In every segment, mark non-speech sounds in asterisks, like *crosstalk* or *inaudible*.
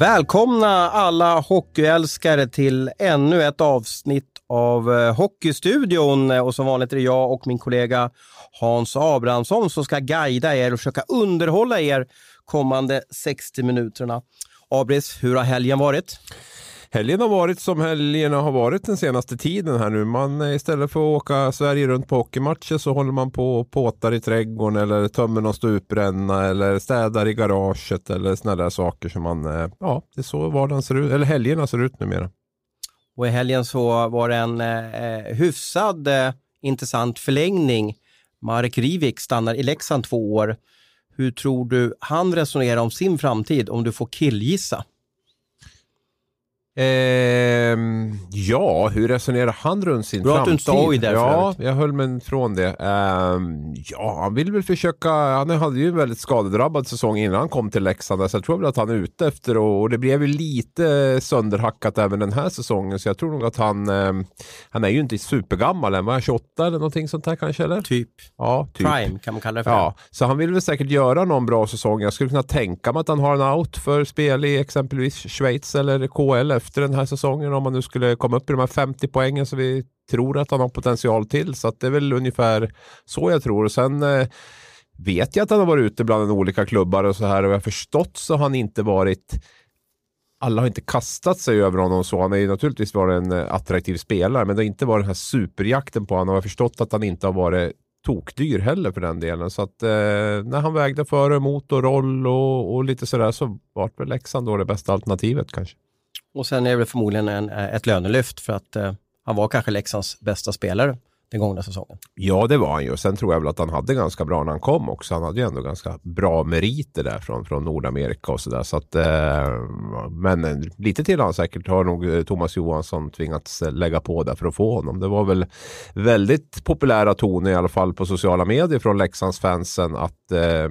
Välkomna alla hockeyälskare till ännu ett avsnitt av eh, Hockeystudion. Och som vanligt är det jag och min kollega Hans Abrahamsson som ska guida er och försöka underhålla er kommande 60 minuterna. Abris, hur har helgen varit? Helgen har varit som helgerna har varit den senaste tiden här nu. Man eh, istället för att åka Sverige runt på hockeymatcher så håller man på och påtar i trädgården eller tömmer någon stupränna eller städar i garaget eller sådana där saker som man, eh, ja, det är så vardagen ser ut, eller helgerna ser ut numera. Och i helgen så var det en eh, hyfsad eh, intressant förlängning. Marek Rivik stannar i Leksand två år. Hur tror du han resonerar om sin framtid om du får killgissa? Eh, ja, hur resonerar han runt sin Bra framtid? att du inte där Ja, jag höll mig från det. Eh, ja, han vill väl försöka. Han hade ju en väldigt skadedrabbad säsong innan han kom till Leksand. Så jag tror väl att han är ute efter och, och det blev ju lite sönderhackat även den här säsongen. Så jag tror nog att han, eh, han är ju inte supergammal än. Var han 28 eller någonting sånt här kanske? Eller? Typ, Ja, typ. prime kan man kalla det för. Ja, så han vill väl säkert göra någon bra säsong. Jag skulle kunna tänka mig att han har en out för spel i exempelvis Schweiz eller KL efter den här säsongen om man nu skulle komma upp i de här 50 poängen som vi tror att han har potential till. Så att det är väl ungefär så jag tror. Och sen eh, vet jag att han har varit ute bland olika klubbar och så här och jag har förstått så har han inte varit alla har inte kastat sig över honom så. Han har ju naturligtvis varit en eh, attraktiv spelare, men det har inte varit den här superjakten på honom. Och jag har förstått att han inte har varit tokdyr heller för den delen. Så att eh, när han vägde för och emot och roll och, och lite sådär så vart väl Leksand då det bästa alternativet kanske. Och sen är det förmodligen en, eh, ett lönelyft för att eh, han var kanske Leksands bästa spelare den gångna säsongen. Ja, det var han ju. Sen tror jag väl att han hade ganska bra när han kom också. Han hade ju ändå ganska bra meriter där från, från Nordamerika och sådär. Så att, eh, men eh, lite till har han säkert har nog eh, Thomas Johansson tvingats lägga på där för att få honom. Det var väl väldigt populära toner i alla fall på sociala medier från Leksandsfansen att eh,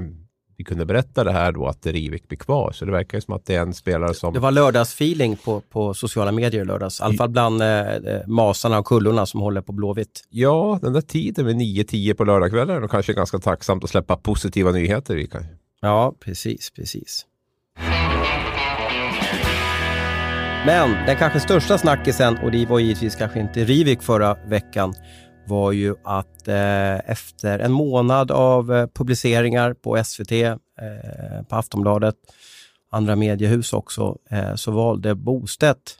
vi kunde berätta det här då att Rivik blir kvar. Så det verkar ju som att det är en spelare som... Det var lördagsfeeling på, på sociala medier i lördags. I alla fall bland eh, eh, masarna och kullorna som håller på Blåvitt. Ja, den där tiden med 9-10 på lördagskvällar är nog kanske ganska tacksamt att släppa positiva nyheter kanske. Ja, precis, precis. Men den kanske största snackisen, och det var givetvis kanske inte Rivik förra veckan, var ju att eh, efter en månad av eh, publiceringar på SVT, eh, på Aftonbladet, andra mediehus också, eh, så valde Bostedt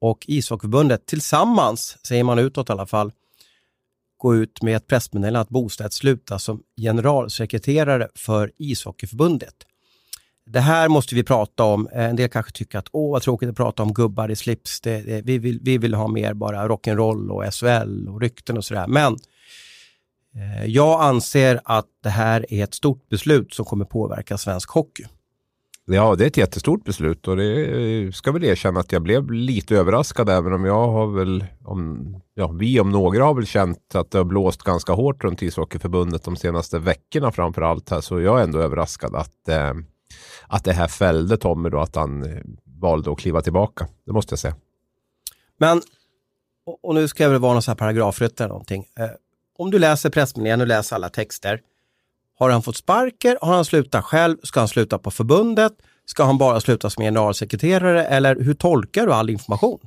och ishockeyförbundet tillsammans, säger man utåt i alla fall, gå ut med ett pressmeddelande att Bostedt slutar som generalsekreterare för ishockeyförbundet. Det här måste vi prata om. Eh, en del kanske tycker att åh vad tråkigt att prata om gubbar i slips. Det, det, vi, vill, vi vill ha mer bara rock'n'roll och SHL och rykten och sådär. Men eh, jag anser att det här är ett stort beslut som kommer påverka svensk hockey. Ja, det är ett jättestort beslut och det eh, ska väl erkänna att jag blev lite överraskad även om jag har väl, om, ja, vi om några har väl känt att det har blåst ganska hårt runt ishockeyförbundet de senaste veckorna framför allt här så jag är ändå överraskad att, eh, att det här fällde Tommy då att han eh, valde att kliva tillbaka. Det måste jag säga. Men, och, nu ska jag väl vara någon sån här paragrafryttare eller någonting. Eh, om du läser pressmeddelanden och läser alla texter. Har han fått sparker? Har han slutat själv? Ska han sluta på förbundet? Ska han bara sluta som generalsekreterare? Eller hur tolkar du all information?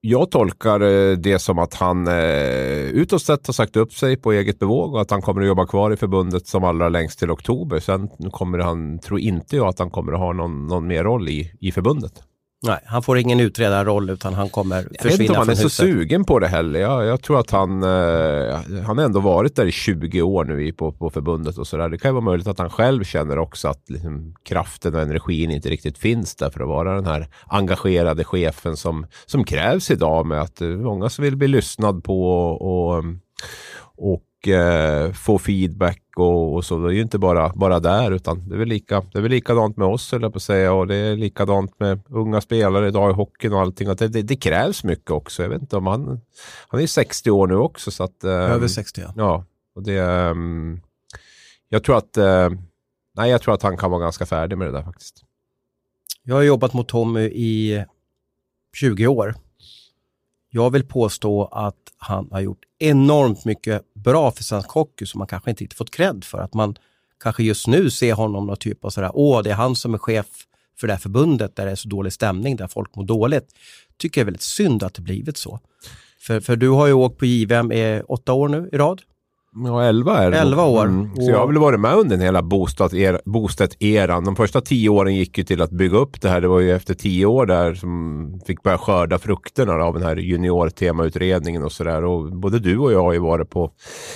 Jag tolkar eh, det som att han eh, utåt sett har sagt upp sig på eget bevåg och att han kommer att jobba kvar i förbundet som allra längst till oktober. Sen kommer han, tror inte jag att han kommer att ha någon, någon mer roll i, i förbundet. Nej, han får ingen utredarroll utan han kommer Jag vet inte försvinna om han från är så huset. sugen på det heller. Jag, jag tror att han, eh, han har ändå varit där i 20 år nu på, på förbundet och sådär. Det kan ju vara möjligt att han själv känner också att liksom, kraften och energin inte riktigt finns där för att vara den här engagerade chefen som, som krävs idag med att eh, många som vill bli lyssnad på och, och, och eh, få feedback och, och så. Det är ju inte bara, bara där utan det är väl, lika, det är väl likadant med oss jag på att säga och det är likadant med unga spelare idag i hockeyn och allting. Att det, det, det krävs mycket också. Jag vet inte om han, han är 60 år nu också så att... eh, Över 60 ja. Ja, och det... ehm, jag tror att... eh, nej, jag tror att han kan vara ganska färdig med det där faktiskt. Jag har jobbat mot Tommy i 20 år. Jag vill påstå att han har gjort enormt mycket bra för svensk hockey som man kanske inte riktigt fått cred för. Att man kanske just nu ser honom någon typ av sådär, åh det är han som är chef för det här förbundet där det är så dålig stämning, där folk mår dåligt. Tycker jag är väldigt synd att det blivit så. För, för du har ju åkt på JVM i åtta år nu i rad. Ja, 11 är det. 11 år. Mm. Så jag har väl varit med under den hela bostadseran. De första tio åren gick ju till att bygga upp det här. Det var ju efter tio år där som fick börja skörda frukterna av den här junior-temautredningen och sådär. både du och jag har ju varit på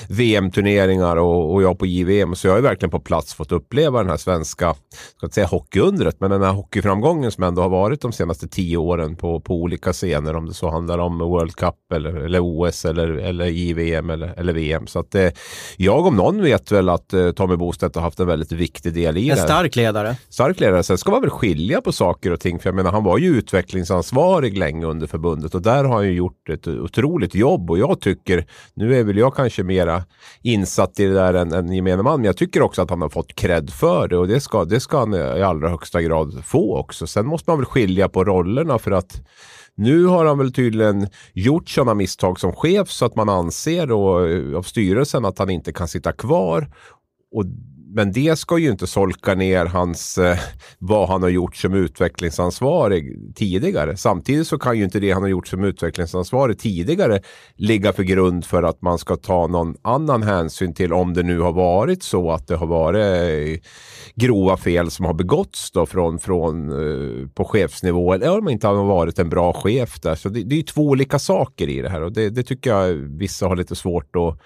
VM-turneringar och, och jag på JVM. Så jag har ju verkligen på plats fått uppleva den här svenska, ska inte säga hockeyundret, men den här hockeyframgången som ändå har varit de senaste tio åren på, på olika scener. Om det så handlar om World Cup eller, eller OS eller, eller JVM eller, eller VM. Så att det, jag om någon vet väl att eh, Tommy Bostedt har haft en väldigt viktig del i en det. En stark ledare. Stark ledare. Sen ska man väl skilja på saker och ting. För jag menar, han var ju utvecklingsansvarig länge under förbundet och där har han ju gjort ett otroligt jobb. Och jag tycker, nu är väl jag kanske mera insatt i det där än, än gemene man, men jag tycker också att han har fått cred för det och det ska, det ska han i allra högsta grad få också. Sen måste man väl skilja på rollerna för att nu har han väl tydligen gjort sådana misstag som chef så att man anser då, eh, av styrelsen att han inte kan sitta kvar. Och, men det ska ju inte solka ner hans, eh, vad han har gjort som utvecklingsansvarig tidigare. Samtidigt så kan ju inte det han har gjort som utvecklingsansvarig tidigare ligga för grund för att man ska ta någon annan hänsyn till om det nu har varit så att det har varit eh, grova fel som har begåtts då från, från, eh, på chefsnivå eller om man inte har varit en bra chef där. Så det, det är två olika saker i det här och det, det tycker jag vissa har lite svårt att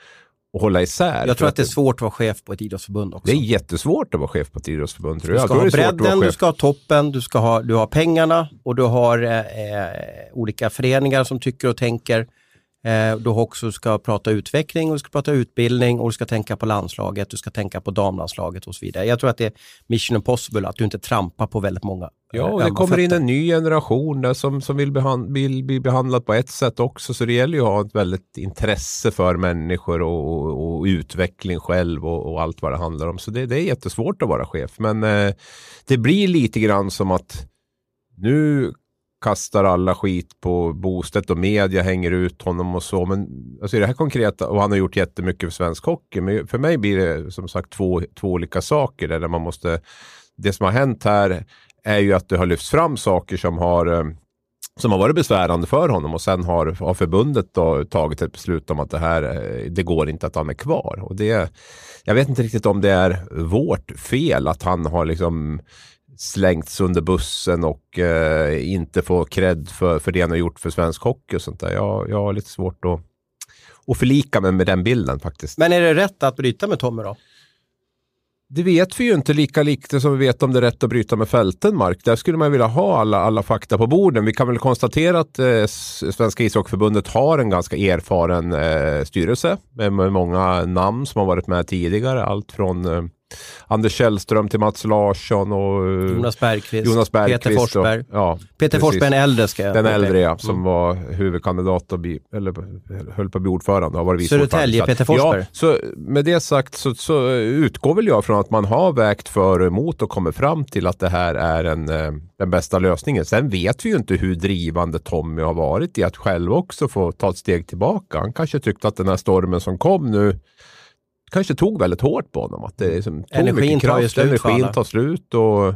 att hålla isär. Jag tror att det är svårt att vara chef på ett idrottsförbund också. Det är jättesvårt att vara chef på ett idrottsförbund. Du ska ha bredden, du ska ha toppen, du, ska ha, du har pengarna och du har eh, eh, olika föreningar som tycker och tänker. Eh, du också ska prata utveckling och du ska prata utbildning och du ska tänka på landslaget, du ska tänka på damlandslaget och så vidare. Jag tror att det är mission impossible att du inte trampar på väldigt många Ja, och det kommer in en ny generation där som, som vill, behand, vill bli behandlad på ett sätt också. Så det gäller ju att ha ett väldigt intresse för människor och, och, och utveckling själv och, och, allt vad det handlar om. Så det, det är jättesvårt att vara chef. Men eh, det blir lite grann som att nu kastar alla skit på Bostedt och media hänger ut honom och så. Men alltså, det här konkreta, och han har gjort jättemycket för svensk hockey. Men för mig blir det som sagt två, två olika saker där man måste, det som har hänt här är ju att det har lyfts fram saker som har eh, som har varit besvärande för honom och sen har, har förbundet då tagit ett beslut om att det här, eh, det går inte att han är kvar. Och det, jag vet inte riktigt om det är vårt fel att han har liksom slängts under bussen och eh, inte får cred för, för det han har gjort för svensk hockey och sånt där. Jag, jag har lite svårt att, att förlika mig med den bilden faktiskt. Men är det rätt att bryta med Tommy då? Det vet vi ju inte lika lite som vi vet om det är rätt att bryta med Fältenmark. Där skulle man vilja ha alla, alla fakta på borden. Vi kan väl konstatera att eh, Svenska ishockeyförbundet har en ganska erfaren eh, styrelse med, med, många namn som har varit med tidigare. Allt från eh, Anders Källström till Mats Larsson och eh, Jonas Bergqvist, Jonas Bergqvist Peter Forsberg. Och, ja, Peter precis. Forsberg, den äldre ska jag Den äldre ja, som mm. var huvudkandidat och bli, eller höll på att bli ordförande. Har varit Södertälje, Peter Forsberg. Ja, så med det sagt så, så, utgår väl jag från att man har vägt för och emot och kommit fram till att det här är en, eh, den bästa lösningen. Sen vet vi ju inte hur drivande Tommy har varit i att själv också få ta ett steg tillbaka. Han kanske tyckte att den här stormen som kom nu kanske tog väldigt hårt på honom. Att det liksom tog energin tar ju slut Energin tar slut och,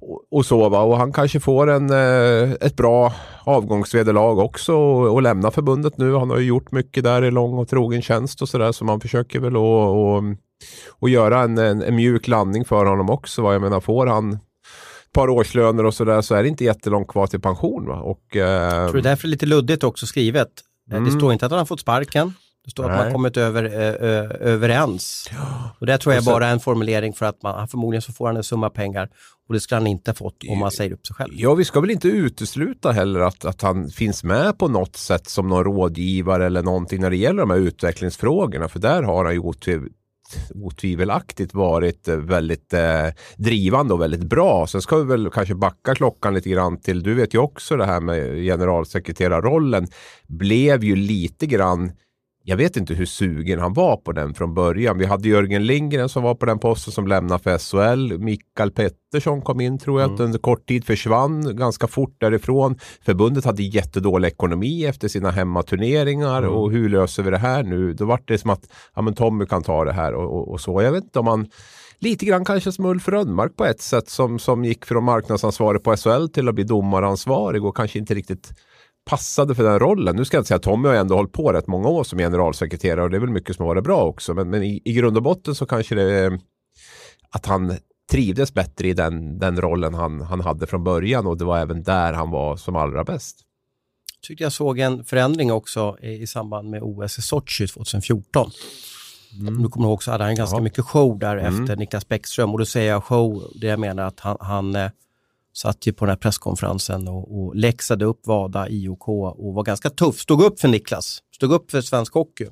och, och så. Va? Och han kanske får en, eh, ett bra avgångsvederlag också och, och lämna förbundet nu. Han har ju gjort mycket där i lång och trogen tjänst och sådär. Så man försöker väl att och, och göra en, en, en, mjuk landning för honom också. Va? Jag menar, får han ett par årslöner och sådär så är det inte jättelångt kvar till pension. Va? Och, eh, jag tror det är därför lite luddigt också skrivet. Mm. Det står inte att han har fått sparken. Det står Nej. att man kommit över, ö, överens. Och det tror jag bara är en formulering för att man, förmodligen så får han en summa pengar och det skulle han inte fått om man säger upp sig själv. Ja, vi ska väl inte utesluta heller att, att han finns med på något sätt som någon rådgivare eller någonting när det gäller de här utvecklingsfrågorna. För där har han ju otviv, otvivelaktigt varit väldigt eh, drivande och väldigt bra. Sen ska vi väl kanske backa klockan lite grann till, du vet ju också det här med generalsekreterarrollen blev ju lite grann jag vet inte hur sugen han var på den från början. Vi hade Jörgen Lindgren som var på den posten som lämnade för SHL. Mikael Pettersson kom in tror jag mm. under kort tid försvann ganska fort därifrån. Förbundet hade jättedålig ekonomi efter sina hemmaturneringar mm. och hur löser vi det här nu? Då var det som att ja, men Tommy kan ta det här och, och, och så. Jag vet inte om man lite grann kanske som Ulf Rönnmark på ett sätt som, som gick från marknadsansvarig på SHL till att bli domaransvarig och kanske inte riktigt passade för den rollen. Nu ska jag inte säga att Tommy har ändå hållit på rätt många år som generalsekreterare och det är väl mycket som har varit bra också. Men, men i, i grund och botten så kanske det är att han trivdes bättre i den, den rollen han, han hade från början och det var även där han var som allra bäst. Jag tyckte jag såg en förändring också i, samband med OS i Sochi 2014. Mm. Du kommer ihåg så hade han ganska ja. mycket show där mm. efter Niklas Bäckström och då säger jag show, det jag menar att han, han eh, satt ju på den här presskonferensen och, och läxade upp Vada, IOK och var ganska tuff. Stod upp för Niklas, stod upp för svensk hockey.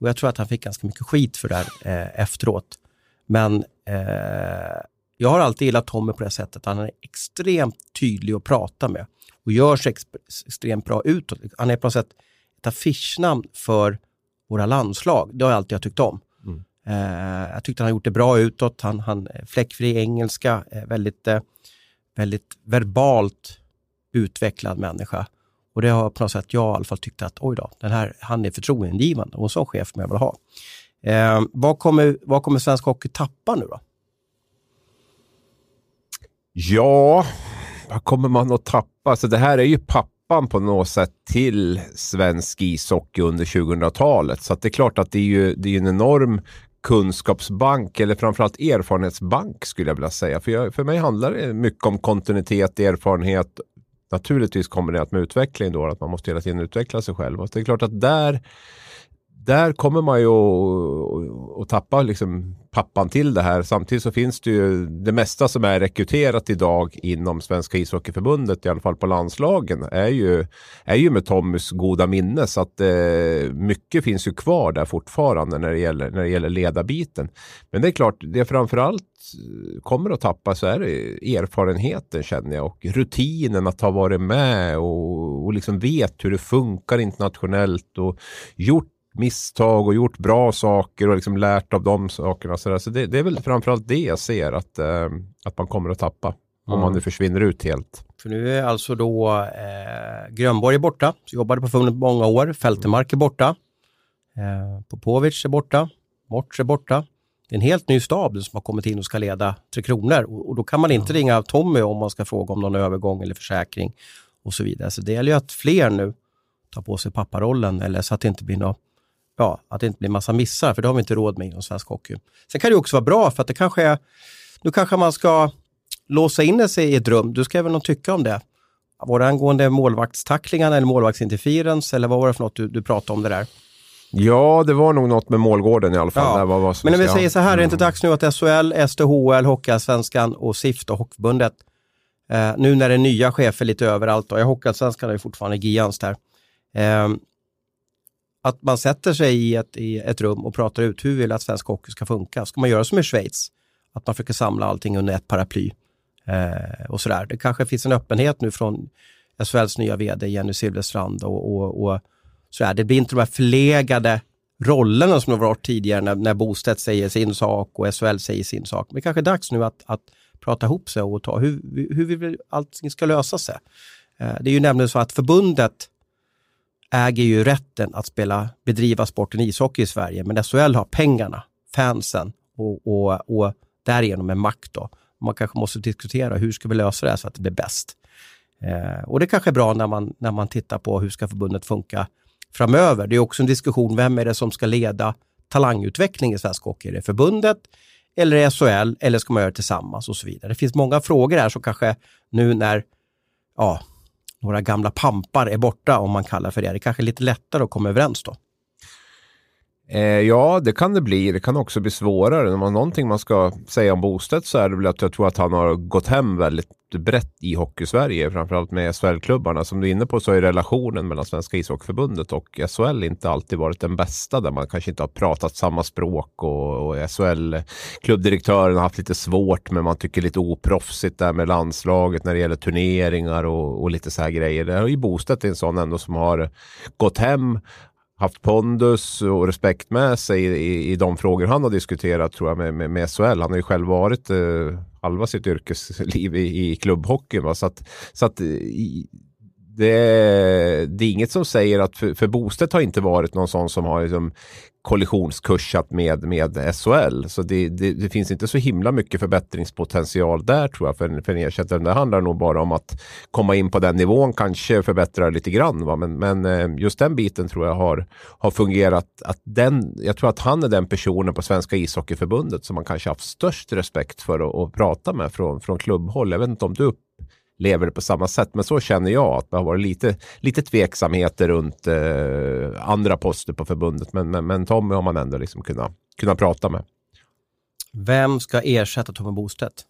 Och jag tror att han fick ganska mycket skit för det här eh, efteråt. Men eh, jag har alltid gillat Tommy på det sättet. Han är extremt tydlig att prata med och gör sig ex extremt bra utåt. Han är på något sätt ett affischnamn för våra landslag. Det har jag alltid tyckt om. Mm. Eh, jag tyckte han har gjort det bra utåt. Han, han fläckfri engelska, väldigt eh, väldigt verbalt utvecklad människa. Och det har på något sätt jag i alla fall tyckt att oj då, den här, han är förtroendeingivande och en sån chef som jag vill ha. Eh, vad, kommer, vad kommer svensk hockey tappa nu då? Ja, vad kommer man att tappa? Så det här är ju pappan på något sätt till svensk ishockey under 2000-talet. Så det är klart att det är ju det är en enorm kunskapsbank eller framförallt erfarenhetsbank skulle jag vilja säga. För, jag, för mig handlar det mycket om kontinuitet, erfarenhet. Naturligtvis kommer det att med utveckling då, att man måste hela tiden utveckla sig själv. Och det är klart att där där kommer man ju att tappa liksom pappan till det här. Samtidigt så finns det ju det mesta som är rekryterat idag inom Svenska ishockeyförbundet, i alla fall på landslagen, är ju, är ju med Tommys goda minne. Så att eh, mycket finns ju kvar där fortfarande när det gäller, när det gäller ledarbiten. Men det är klart, det framförallt eh, kommer att tappa så är det erfarenheten känner jag och rutinen att ha varit med och, och liksom vet hur det funkar internationellt och gjort misstag och gjort bra saker och liksom lärt av de sakerna. Så, så det, det, är väl framförallt det jag ser att, eh, att man kommer att tappa. Mm. Om man nu försvinner ut helt. För nu är alltså då eh, Grönborg är borta, jobbade på förbundet många år. Fältemark är borta. Eh, Popovic är borta. Morts är borta. Det är en helt ny stab som har kommit in och ska leda Tre Kronor. Och, och då kan man inte mm. ringa Tommy om man ska fråga om någon övergång eller försäkring och så vidare. Så det gäller ju att fler nu tar på sig papparollen eller så att det inte blir något ja, att det inte blir massa missar, för det har vi inte råd med inom svensk hockey. Sen kan det också vara bra, för att det kanske är, nu kanske man ska låsa in sig i ett rum. Du ska väl nog tycka om det? Var det angående målvaktstacklingarna eller målvaktsinterference eller vad var det för något du, du pratade om det där? Ja, det var nog något med målgården i alla fall. Ja. Var, var Men när vi säger så här, är det inte dags nu att SHL, SDHL, Hockeyallsvenskan och SIFT och Hockeyförbundet, eh, nu när det är nya chefer lite överallt, och Hockeyallsvenskan är ju fortfarande Gians där, eh, att man sätter sig i ett, i ett rum och pratar ut hur vill att svensk hockey ska funka. Ska man göra som i Schweiz? Att man försöker samla allting under ett paraply eh, och sådär. Det kanske finns en öppenhet nu från SHLs nya vd Jenny Silverstrand och, och, och sådär. Det blir inte de här förlegade rollerna som det varit tidigare när, när Bostedt säger sin sak och SHL säger sin sak. Men det kanske är dags nu att, att prata ihop sig och ta hur, hur vill allting ska lösa sig. Eh, det är ju nämligen så att förbundet äger ju rätten att spela, bedriva sporten ishockey i Sverige, men SHL har pengarna, fansen och, och, och därigenom en makt. Då. Man kanske måste diskutera hur ska vi lösa det här så att det blir bäst. Eh, och det kanske är bra när man, när man tittar på hur ska förbundet funka framöver. Det är också en diskussion, vem är det som ska leda talangutveckling i svensk hockey? Är det förbundet eller SHL eller ska man göra det tillsammans och så vidare? Det finns många frågor här som kanske nu när ja, några gamla pampar är borta, om man kallar för det. Det är kanske är lite lättare att komma överens då. Eh, ja, det kan det bli. Det kan också bli svårare. Om man någonting man ska säga om Bostedt så är det väl att jag tror att han har gått hem väldigt brett i Hockeysverige, framförallt med SHL-klubbarna. Som du är inne på så är relationen mellan Svenska ishockeyförbundet och SHL inte alltid varit den bästa, där man kanske inte har pratat samma språk och, och SHL-klubbdirektören har haft lite svårt, men man tycker lite oproffsigt där med landslaget när det gäller turneringar och, och lite så här grejer. Det har ju Bostedt en sån ändå som har gått hem, haft pondus och respekt med sig i, i, i, de frågor han har diskuterat tror jag med, med, med SHL. Han har ju själv varit eh, halva sitt yrkesliv i, i klubbhockeyn. Va? Så att, så att i, det, det, är inget som säger att, för, för Bostedt har inte varit någon sån som har liksom kollisionskursat med, med SHL. Så det, det, det, finns inte så himla mycket förbättringspotential där tror jag för, för en ersättare. Det handlar nog bara om att komma in på den nivån, kanske förbättra lite grann. Va? Men, men eh, just den biten tror jag har, har fungerat. Att den, jag tror att han är den personen på Svenska ishockeyförbundet som man kanske haft störst respekt för att, att prata med från, från klubbhåll. Jag vet inte om du lever det på samma sätt. Men så känner jag att det har varit lite, lite tveksamheter runt eh, andra poster på förbundet. Men, men, men Tommy har man ändå liksom kunnat, kunnat prata med. Vem ska ersätta Tommy Bostedt?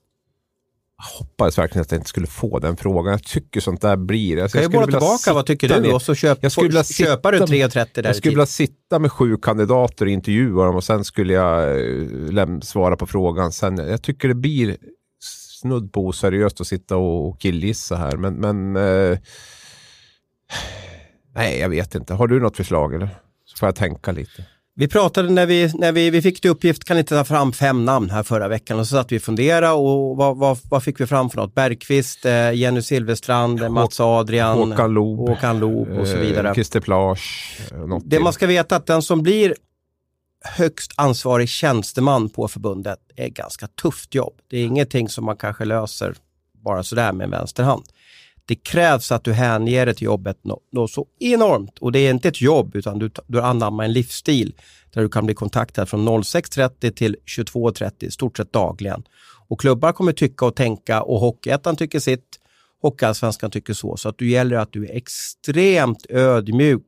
Jag hoppades verkligen att jag inte skulle få den frågan. Jag tycker sånt där blir... Alltså, jag bolla tillbaka, vad tycker du? Ner. Och så köp, jag skulle får, köpa du 3,30 där Jag skulle vilja sitta med sju kandidater och intervjua dem och sen skulle jag äh, svara på frågan. Sen, jag tycker det blir snudd på oseriöst att sitta och killgissa här. Men, men eh, nej, jag vet inte. Har du något förslag eller? Så får jag tänka lite. Vi pratade när vi, när vi, vi fick till uppgift, kan inte ta fram fem namn här förra veckan och så satt vi och funderade och vad, vad, vad fick vi fram för något? Bergqvist, eh, Jenny Silverstrand, Hå Mats Adrian, Håkan Loob, Håkan Loob och så eh, vidare. Christer Plage. Det till. man ska veta att den som blir högst ansvarig tjänsteman på förbundet är ett ganska tufft jobb. Det är ingenting som man kanske löser bara sådär med en vänsterhand. Det krävs att du hänger dig till jobbet något, så enormt och det är inte ett jobb utan du, du anammar en livsstil där du kan bli kontaktad från 06.30 till 22.30 stort sett dagligen. Och klubbar kommer tycka och tänka och Hockeyettan tycker sitt, Hockeyallsvenskan tycker så. Så att du gäller att du är extremt ödmjuk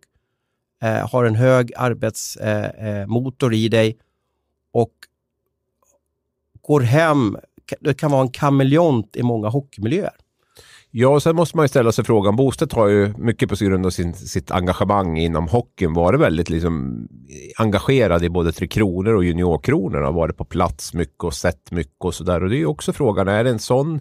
eh, har en hög arbetsmotor eh, eh i dig och går hem, det kan vara en kameleont i många hockeymiljöer. Ja, och sen måste man ju ställa sig frågan. Bostedt har ju mycket på grund av sin, sitt engagemang inom hockeyn varit väldigt liksom engagerad i både Tre Kronor och Juniorkronorna. Har varit på plats mycket och sett mycket och sådär. Och det är ju också frågan, är det en sån,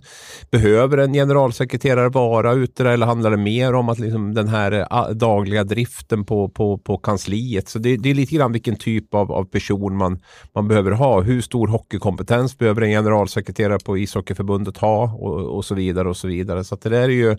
behöver en generalsekreterare vara ute där eller handlar det mer om att liksom den här eh, dagliga driften på, på, på kansliet? Så det, det är lite grann vilken typ av, av person man, man behöver ha. Hur stor hockeykompetens behöver en generalsekreterare på ishockeyförbundet ha och, och så vidare och så vidare. Så det där är ju,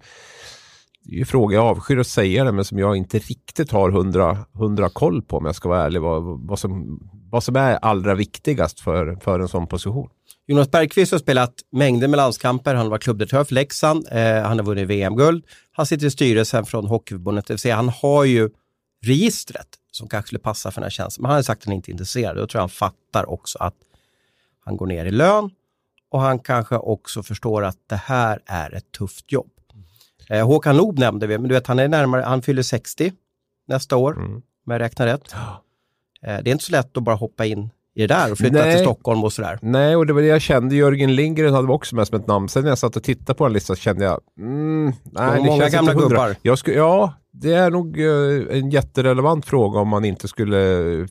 det är ju frågor, jag avskyr att säga det, men som jag inte riktigt har hundra, hundra koll på om jag ska vara ärlig, vad, vad, som, vad som är allra viktigast för, för en sån position. Jonas Bergqvist har spelat mängder med landskamper. Han var klubbdirektör för Leksand. Eh, han har vunnit VM-guld. Han sitter i styrelsen från Hockeyförbundet, det vill säga han har ju registret som kanske skulle passa för den här tjänsten. Men han har sagt att han inte är intresserad. Då tror jag han fattar också att han går ner i lön och han kanske också förstår att det här är ett tufft jobb. Eh, Håkan Loob nämnde vi, men du vet han är närmare, han fyller 60 nästa år, mm. om jag räknar rätt. Eh, det är inte så lätt att bara hoppa in i det där och flytta Nej. till Stockholm och sådär. Nej, och det var det jag kände. Jörgen Lindgren hade också med som ett namn. Sen när jag satt och tittade på den listan kände jag, mm, nej, det många gamla gubbar. Jag skulle, ja, det är nog eh, en jätterelevant fråga om man inte skulle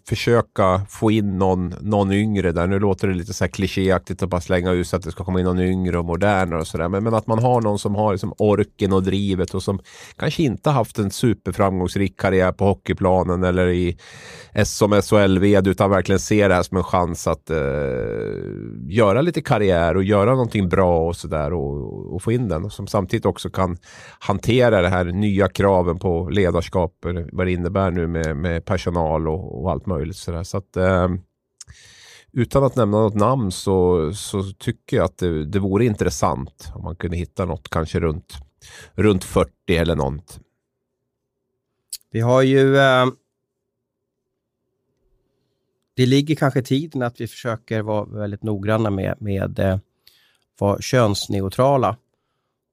försöka få in någon, någon yngre där. Nu låter det lite så här klichéaktigt att bara slänga ut så att det ska komma in någon yngre och modernare och sådär. Men, men, att man har någon som har liksom orken och drivet och som kanske inte haft en superframgångsrik karriär på hockeyplanen eller i som SHL-VD utan verkligen ser det här som en chans att eh, göra lite karriär och göra någonting bra och sådär och, och få in den. Och som samtidigt också kan hantera det här nya kraven på ledarskap, vad det innebär nu med, med personal och, och allt möjligt. Så, där. så att, eh, utan att nämna något namn så, så tycker jag att det, det vore intressant om man kunde hitta något kanske runt, runt 40 eller något. Vi har ju eh, det ligger kanske i tiden att vi försöker vara väldigt noggranna med, med eh, vara könsneutrala.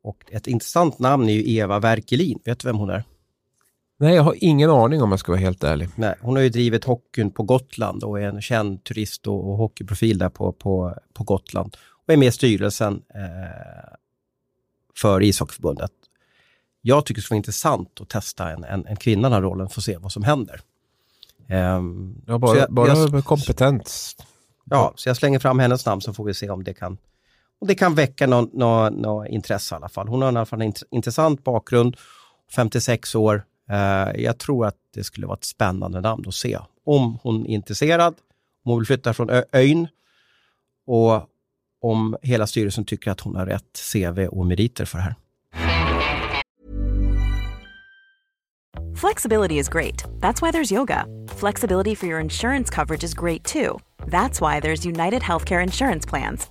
Och ett intressant namn är ju Eva Werkelin. Vet du vem hon är? Nej, jag har ingen aning om jag ska vara helt ärlig. Nej, hon har ju drivit hockeyn på Gotland och är en känd turist och, och hockeyprofil där på, på, på Gotland. Och är med i styrelsen eh, för ishockeyförbundet. Jag tycker det skulle vara intressant att testa en, en, en kvinna i den här rollen för att se vad som händer. Um, ja, bara, jag, bara jag, kompetens. Ja, så jag slänger fram hennes namn så får vi se om det kan, om det kan väcka något nå, nå intresse i alla fall. Hon har i alla fall en intressant bakgrund, 56 år. Eh, jag tror att det skulle vara ett spännande namn att se. Om hon är intresserad, om hon vill flytta från ön och om hela styrelsen tycker att hon har rätt CV och meriter för det här. Flexibility is great. That's why there's yoga. Flexibility for your insurance coverage is great too. That's why there's United Healthcare Insurance Plans.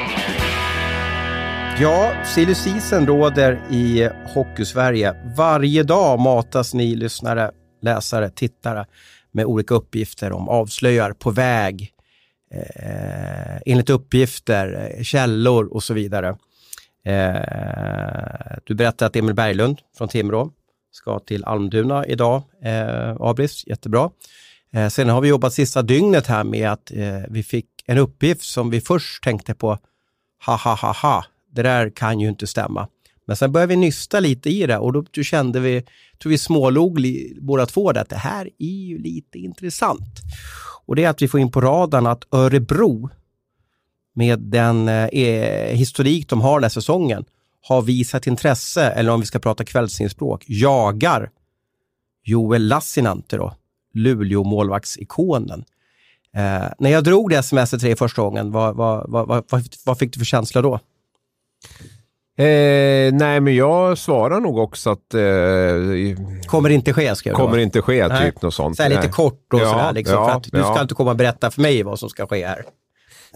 Ja, silly season råder i Hockeysverige. Varje dag matas ni lyssnare, läsare, tittare med olika uppgifter om avslöjar på väg, eh, enligt uppgifter, eh, källor och så vidare. Eh, du berättade att Emil Berglund från Timrå ska till Almduna idag, eh, Abris, jättebra. Eh, sen har vi jobbat sista dygnet här med att eh, vi fick en uppgift som vi först tänkte på, ha ha ha ha, det där kan ju inte stämma. Men sen började vi nysta lite i det och då, kände vi, tror vi smålog båda två, att det här är ju lite intressant. Och det är att vi får in på radarn att Örebro, med den eh, e, historik de har den här säsongen, har visat intresse, eller om vi ska prata kvällsspråk, jagar Joel Lassinantti då, Luleå målvaktsikonen. Eh, när jag drog det sms till dig första gången, vad, vad, vad, vad, vad fick du för känsla då? Eh, nej, men jag svarar nog också att... Eh, kommer inte ske, ska jag Kommer då. inte ske, nej. typ något sånt. Så lite kort och ja, sådär, liksom, ja, för att du ska inte komma och berätta för mig vad som ska ske här.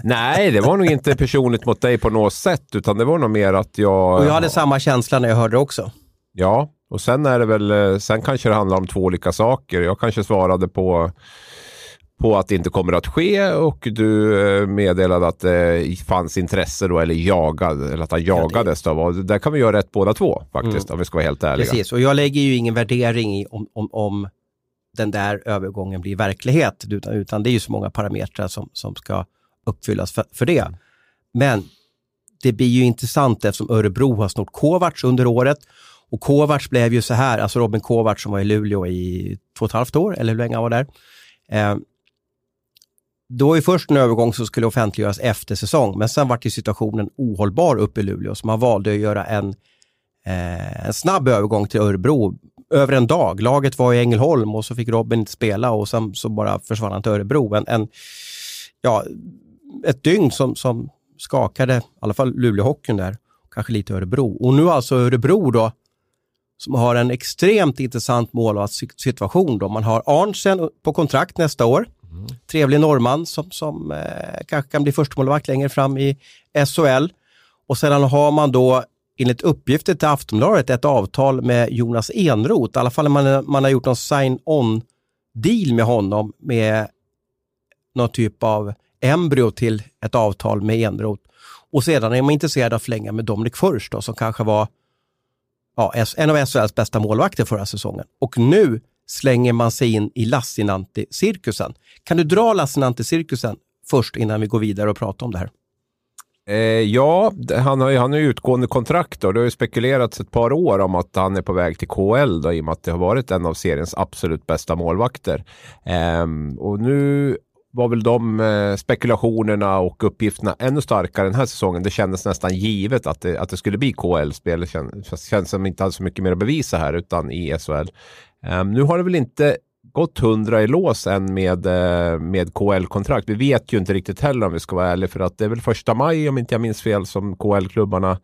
Nej, det var nog inte personligt mot dig på något sätt, utan det var nog mer att jag... Och jag hade samma känsla när jag hörde det också. Ja, och sen är det väl, eh, sen kanske det handlar om två olika saker. Jag kanske svarade på på att det inte kommer att ske och du eh, meddelade att det fanns intresse då, eller jagad, eller att han jagades. Då. Där kan vi göra rätt båda två faktiskt, mm. om vi ska vara helt ärliga. Precis, och jag lägger ju ingen värdering i om, om, om den där övergången blir verklighet, utan, utan det är ju så många parametrar som, som ska uppfyllas för, för det. Men det blir ju intressant eftersom Örebro har snott Kovacs under året och Kovacs blev ju så här, alltså Robin Kovacs som var i Luleå i två och ett halvt år, eller hur länge han var där. Eh, då var ju först en övergång som skulle offentliggöras efter säsong, men sen var ju situationen ohållbar uppe i Luleå, så man valde att göra en, eh, en snabb övergång till Örebro över en dag. Laget var i Ängelholm och så fick Robin inte spela och sen så bara försvann han till Örebro. En, en, ja, ett dygn som, som skakade i alla fall Luleåhockeyn där, kanske lite Örebro. Och nu alltså Örebro då, som har en extremt intressant målvaktssituation. Man har Arntzen på kontrakt nästa år. Mm. Trevlig norrman som, som eh, kanske kan bli förstemålvakt längre fram i SHL. Och sedan har man då enligt uppgifter till Aftonbladet ett avtal med Jonas Enroth. I alla fall man, man har gjort någon sign-on deal med honom med någon typ av embryo till ett avtal med Enroth. Och sedan är man intresserad av att förlänga med Dominic Furst då, som kanske var ja, en av SHLs bästa målvakter förra säsongen. Och nu slänger man sig in i Lassinantti-cirkusen. Kan du dra Lassinantti-cirkusen först innan vi går vidare och pratar om det här? Eh, ja, han har, han har utgående kontrakt och det har ju spekulerats ett par år om att han är på väg till KL då, i och med att det har varit en av seriens absolut bästa målvakter. Eh, och nu var väl de eh, spekulationerna och uppgifterna ännu starkare den här säsongen. Det kändes nästan givet att det, att det skulle bli KL-spel. Det känns, känns som inte hade så mycket mer att bevisa här utan i SHL. Um, nu har det väl inte gått hundra i lås än med, eh, med KL-kontrakt. Vi vet ju inte riktigt heller om vi ska vara ärliga för att det är väl första maj om inte jag minns fel som KL-klubbarna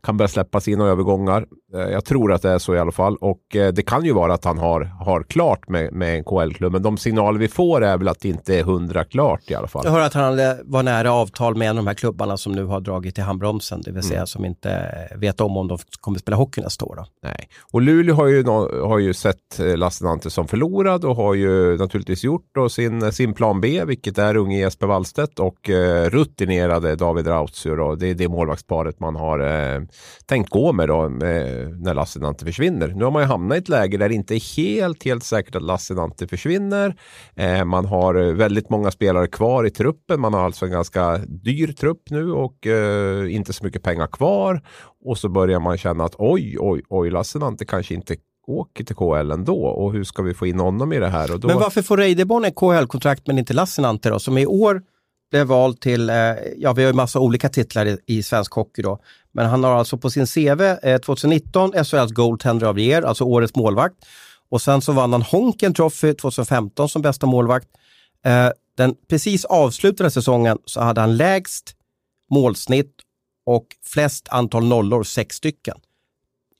kan börja släppa sina övergångar. Eh, jag tror att det är så i alla fall och eh, det kan ju vara att han har, har klart med, med KL-klubb men de signaler vi får är väl att det inte är hundra klart i alla fall. Jag hör att han var nära avtal med en av de här klubbarna som nu har dragit i handbromsen, det vill säga mm. som inte vet om om de kommer spela hockey nästa år. Då. Nej, och Luleå har ju, har ju sett Lassinantti som förlorad och har ju naturligtvis gjort sin, sin plan B, vilket är unge Jesper Wallstedt och eh, rutinerade David Rautsur. Det är det målvaktsparet man har eh, tänkt gå med då, med, när Lassinantti försvinner. Nu har man ju hamnat i ett läge där det inte är helt, helt säkert att Lassinantti försvinner. Eh, man har eh, väldigt många spelare kvar i truppen. Man har alltså en ganska dyr trupp nu och eh, inte så mycket pengar kvar. Och så börjar man känna att oj, oj, oj, Lassinantti kanske inte åker till KHL ändå och hur ska vi få in honom i det här? Och då... Men varför får Reideborn ett KHL-kontrakt men inte Lassinantti då, som i år blev vald till, eh, ja vi har ju massa olika titlar i, i svensk hockey då, men han har alltså på sin CV eh, 2019 SHLs Goaltender of the Year, alltså årets målvakt. Och sen så vann han Honken Trophy 2015 som bästa målvakt. Eh, den precis avslutade säsongen så hade han lägst målsnitt och flest antal nollor, sex stycken.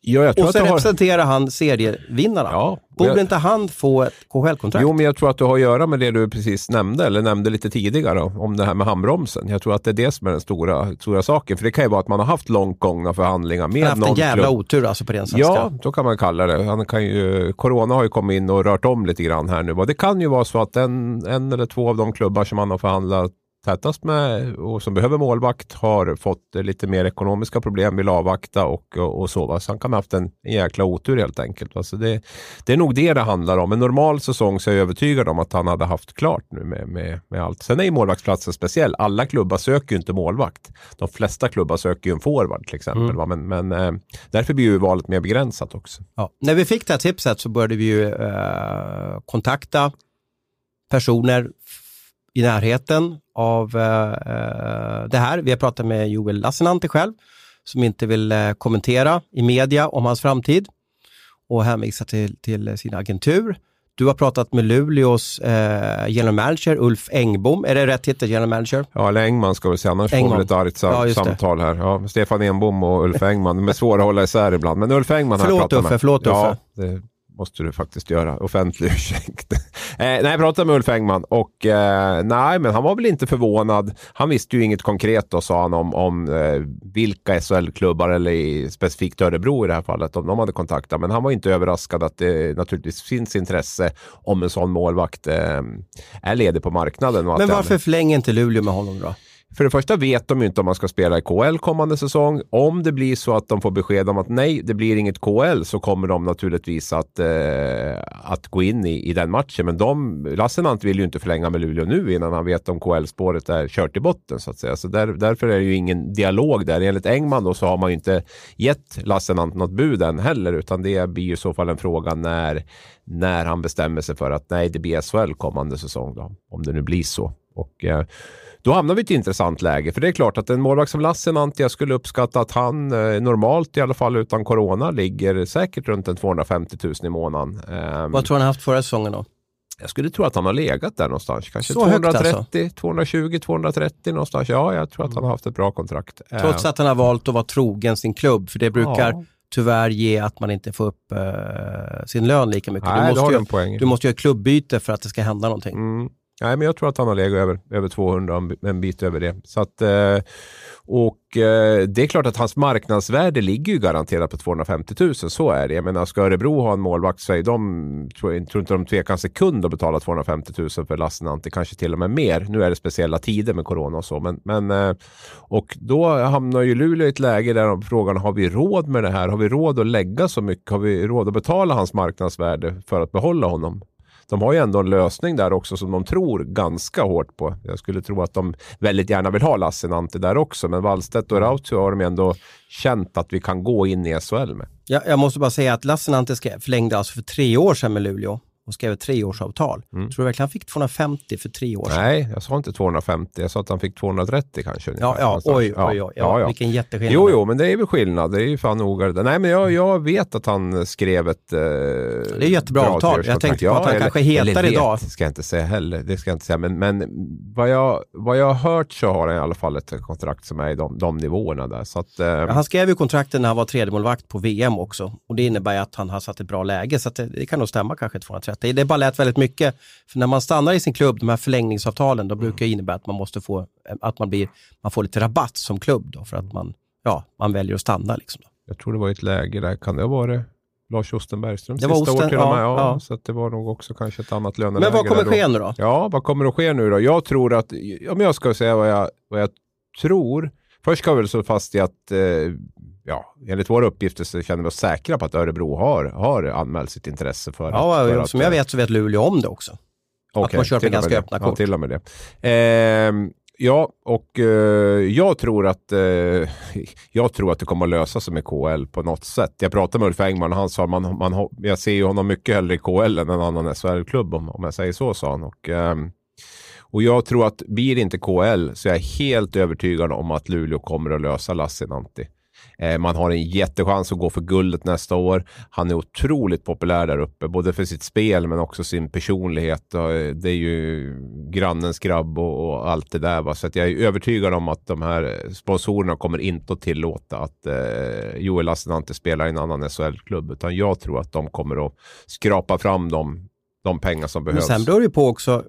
Ja, Och så det har... representerar han serievinnarna. Ja, Borde jag- inte han få ett KHL-kontrakt? Jo, men jag tror att det har att göra med det du precis nämnde, eller nämnde lite tidigare, om det här med handbromsen. Jag tror att det är det som är den stora, stora saken. För det kan ju vara att man har haft långt gångna förhandlingar med han har haft en någon jävla klubb. otur alltså på den svenska. Ja, så kan man kalla det. Han kan ju, corona har ju kommit in och rört om lite grann här nu. Och det kan ju vara så att en, en eller två av de klubbar som han har förhandlat tätast med och som behöver målvakt har fått lite mer ekonomiska problem, vill avvakta och, och, och så. Va? Så han kan ha haft en, en jäkla otur helt enkelt. Va? Så det, det är nog det det handlar om. En normal säsong så är jag övertygad om att han hade haft klart nu med, med, med allt. Sen är ju målvaktsplatsen speciell. Alla klubbar söker ju inte målvakt. De flesta klubbar söker ju en forward till exempel. Mm. Men, men eh, därför blir ju valet mer begränsat också. Ja. När vi fick det här tipset så började vi ju eh, kontakta personer i närheten av eh, eh, det här. Vi har pratat med Joel Lassinantti själv som inte vill eh, kommentera i media om hans framtid och hänvisa till, till sin agentur. Du har pratat med Luleås eh, general manager Ulf Engbom. Är det rätt titel, general manager? Ja, eller Engman ska vi säga, annars får Engman. vi ett argt sam- Ja, samtal här. Ja, Stefan Enbom och Ulf Engman, de är svåra att hålla isär ibland. Men Ulf Engman har jag Förlåt, pratat Uffe, med. förlåt, ja, Uffe. det måste du faktiskt göra. Offentlig *laughs* ursäkt. eh, nej, jag pratade med Ulf Engman och eh, nej, men han var väl inte förvånad. Han visste ju inget konkret då, sa han, om, om eh, vilka SHL-klubbar eller i, specifikt Örebro i det här fallet, om de hade kontaktat. Men han var inte överraskad att det naturligtvis finns intresse om en sån målvakt eh, är ledig på marknaden. Men varför förlänger inte Luleå med honom då? För det första vet de ju inte om man ska spela i KL kommande säsong. Om det blir så att de får besked om att nej, det blir inget KL så kommer de naturligtvis att, eh, att gå in i, i den matchen. Men de, Lassinantti vill ju inte förlänga med Luleå nu innan han vet om KL-spåret är kört i botten så att säga. Så där, därför är det ju ingen dialog där. Enligt Engman då så har man ju inte gett Lassinantti något bud än heller utan det blir ju i så fall en fråga när, när han bestämmer sig för att nej, det blir SHL kommande säsong då. Om det nu blir så. Och eh, då hamnar vi i ett intressant läge. För det är klart att en målvakt som Lassinantti, jag skulle uppskatta att han eh, normalt i alla fall utan corona ligger säkert runt en 250 000 i månaden. Ehm, Vad tror han haft förra säsongen då? jag skulle tro att han har legat där någonstans. Kanske Så högt 230, alltså? 220, 230 någonstans. Ja, jag tror att han har haft ett bra kontrakt. Trots att han har valt att vara trogen sin klubb, för det brukar Ja. tyvärr ge att man inte får upp eh, sin lön lika mycket. Nej, du, måste ju, du måste göra ett klubbyte för att det ska hända någonting. Mm. Nej, men jag tror att han har legat över, över 200, en bit över det. Så att, eh, och eh, det är klart att hans marknadsvärde ligger ju garanterat på 250 000, så är det. Jag menar, ska Örebro ha en målvakt så är de, tror, jag tror inte de tvekar en sekund att betala 250 000 för Lassinantti, kanske till och med mer. Nu är det speciella tider med corona och så, men, men eh, och då hamnar ju Luleå i ett läge där frågan har vi råd med det här? Har vi råd att lägga så mycket? Har vi råd att betala hans marknadsvärde för att behålla honom? De har ju ändå en lösning där också som de tror ganska hårt på. Jag skulle tro att de väldigt gärna vill ha Lassinantti där också, men Wallstedt och Rautio har de ändå känt att vi kan gå in i SHL med. Jag, jag måste bara säga att Lassinantti förlängde alltså för tre år sedan med Luleå och skrev ett treårsavtal. Mm. Tror du verkligen han fick 250 för tre år sedan? Nej, jag sa inte 250, jag sa att han fick 230 kanske. Ja, ungefär, ja, någonstans. oj, oj, oj. Ja, Vilken jätteskillnad. Jo, jo, men det är väl skillnad. Det är ju fan noga det där. Nej, men jag, jag vet att han skrev ett... Eh, det är jättebra avtal. Jag tänkte på att han kanske heter eller idag. Vet, ska jag inte säga heller. Det ska jag inte säga. Men, men vad, jag, vad jag har hört så har han i alla fall ett kontrakt som är i de, de nivåerna där. Så att, eh, Ja, han skrev ju kontrakten när han var tredjemålvakt på VM också och det innebär att han har satt ett bra läge så det, det kan nog stämma kanske 230. Det bara lät väldigt mycket. För när man stannar i sin klubb, de här förlängningsavtalen, då brukar det innebära att man måste få, att man, blir, man får lite rabatt som klubb då för att man, ja, man väljer att stanna. Liksom jag tror det var ett läge där, kan det ha varit Lars Osten Bergström Det var sista år Osten, till och med? ja, Ja, ja. Så det var nog också kanske ett annat löneläge. Men vad kommer då. ske nu då? Ja, vad kommer att ske nu då? Jag tror att, om jag ska säga vad jag, vad jag tror. Först ska vi väl slå fast i att, eh, ja, enligt våra uppgifter så känner vi oss säkra på att Örebro har, har anmält sitt intresse för Ja, att... För som jag vet så vet Luleå om det också. Okej, man kör med ganska öppna Ja, kort. till och med det. Ehm, ja, och eh, jag tror att eh, jag tror att det kommer att lösa sig med KL på något sätt. Jag pratade med Ulf Engman och han sa man, man, jag ser ju honom mycket hellre i KL än en annan SHL-klubb om, om jag säger så, sa han. Och, ehm, Och jag tror att blir det inte KL så är jag helt övertygad om att Luleå kommer att lösa Lassinantti. Eh, man har en jättechans att gå för guldet nästa år. Han är otroligt populär där uppe, både för sitt spel men också sin personlighet. Det är ju grannens grabb och, allt det där. Va? Så jag är övertygad om att de här sponsorerna kommer inte att tillåta att eh, Joel Lassinantti spelar i en annan SHL-klubb. Utan jag tror att de kommer att skrapa fram de, de pengar som behövs. Men sen beror det på också,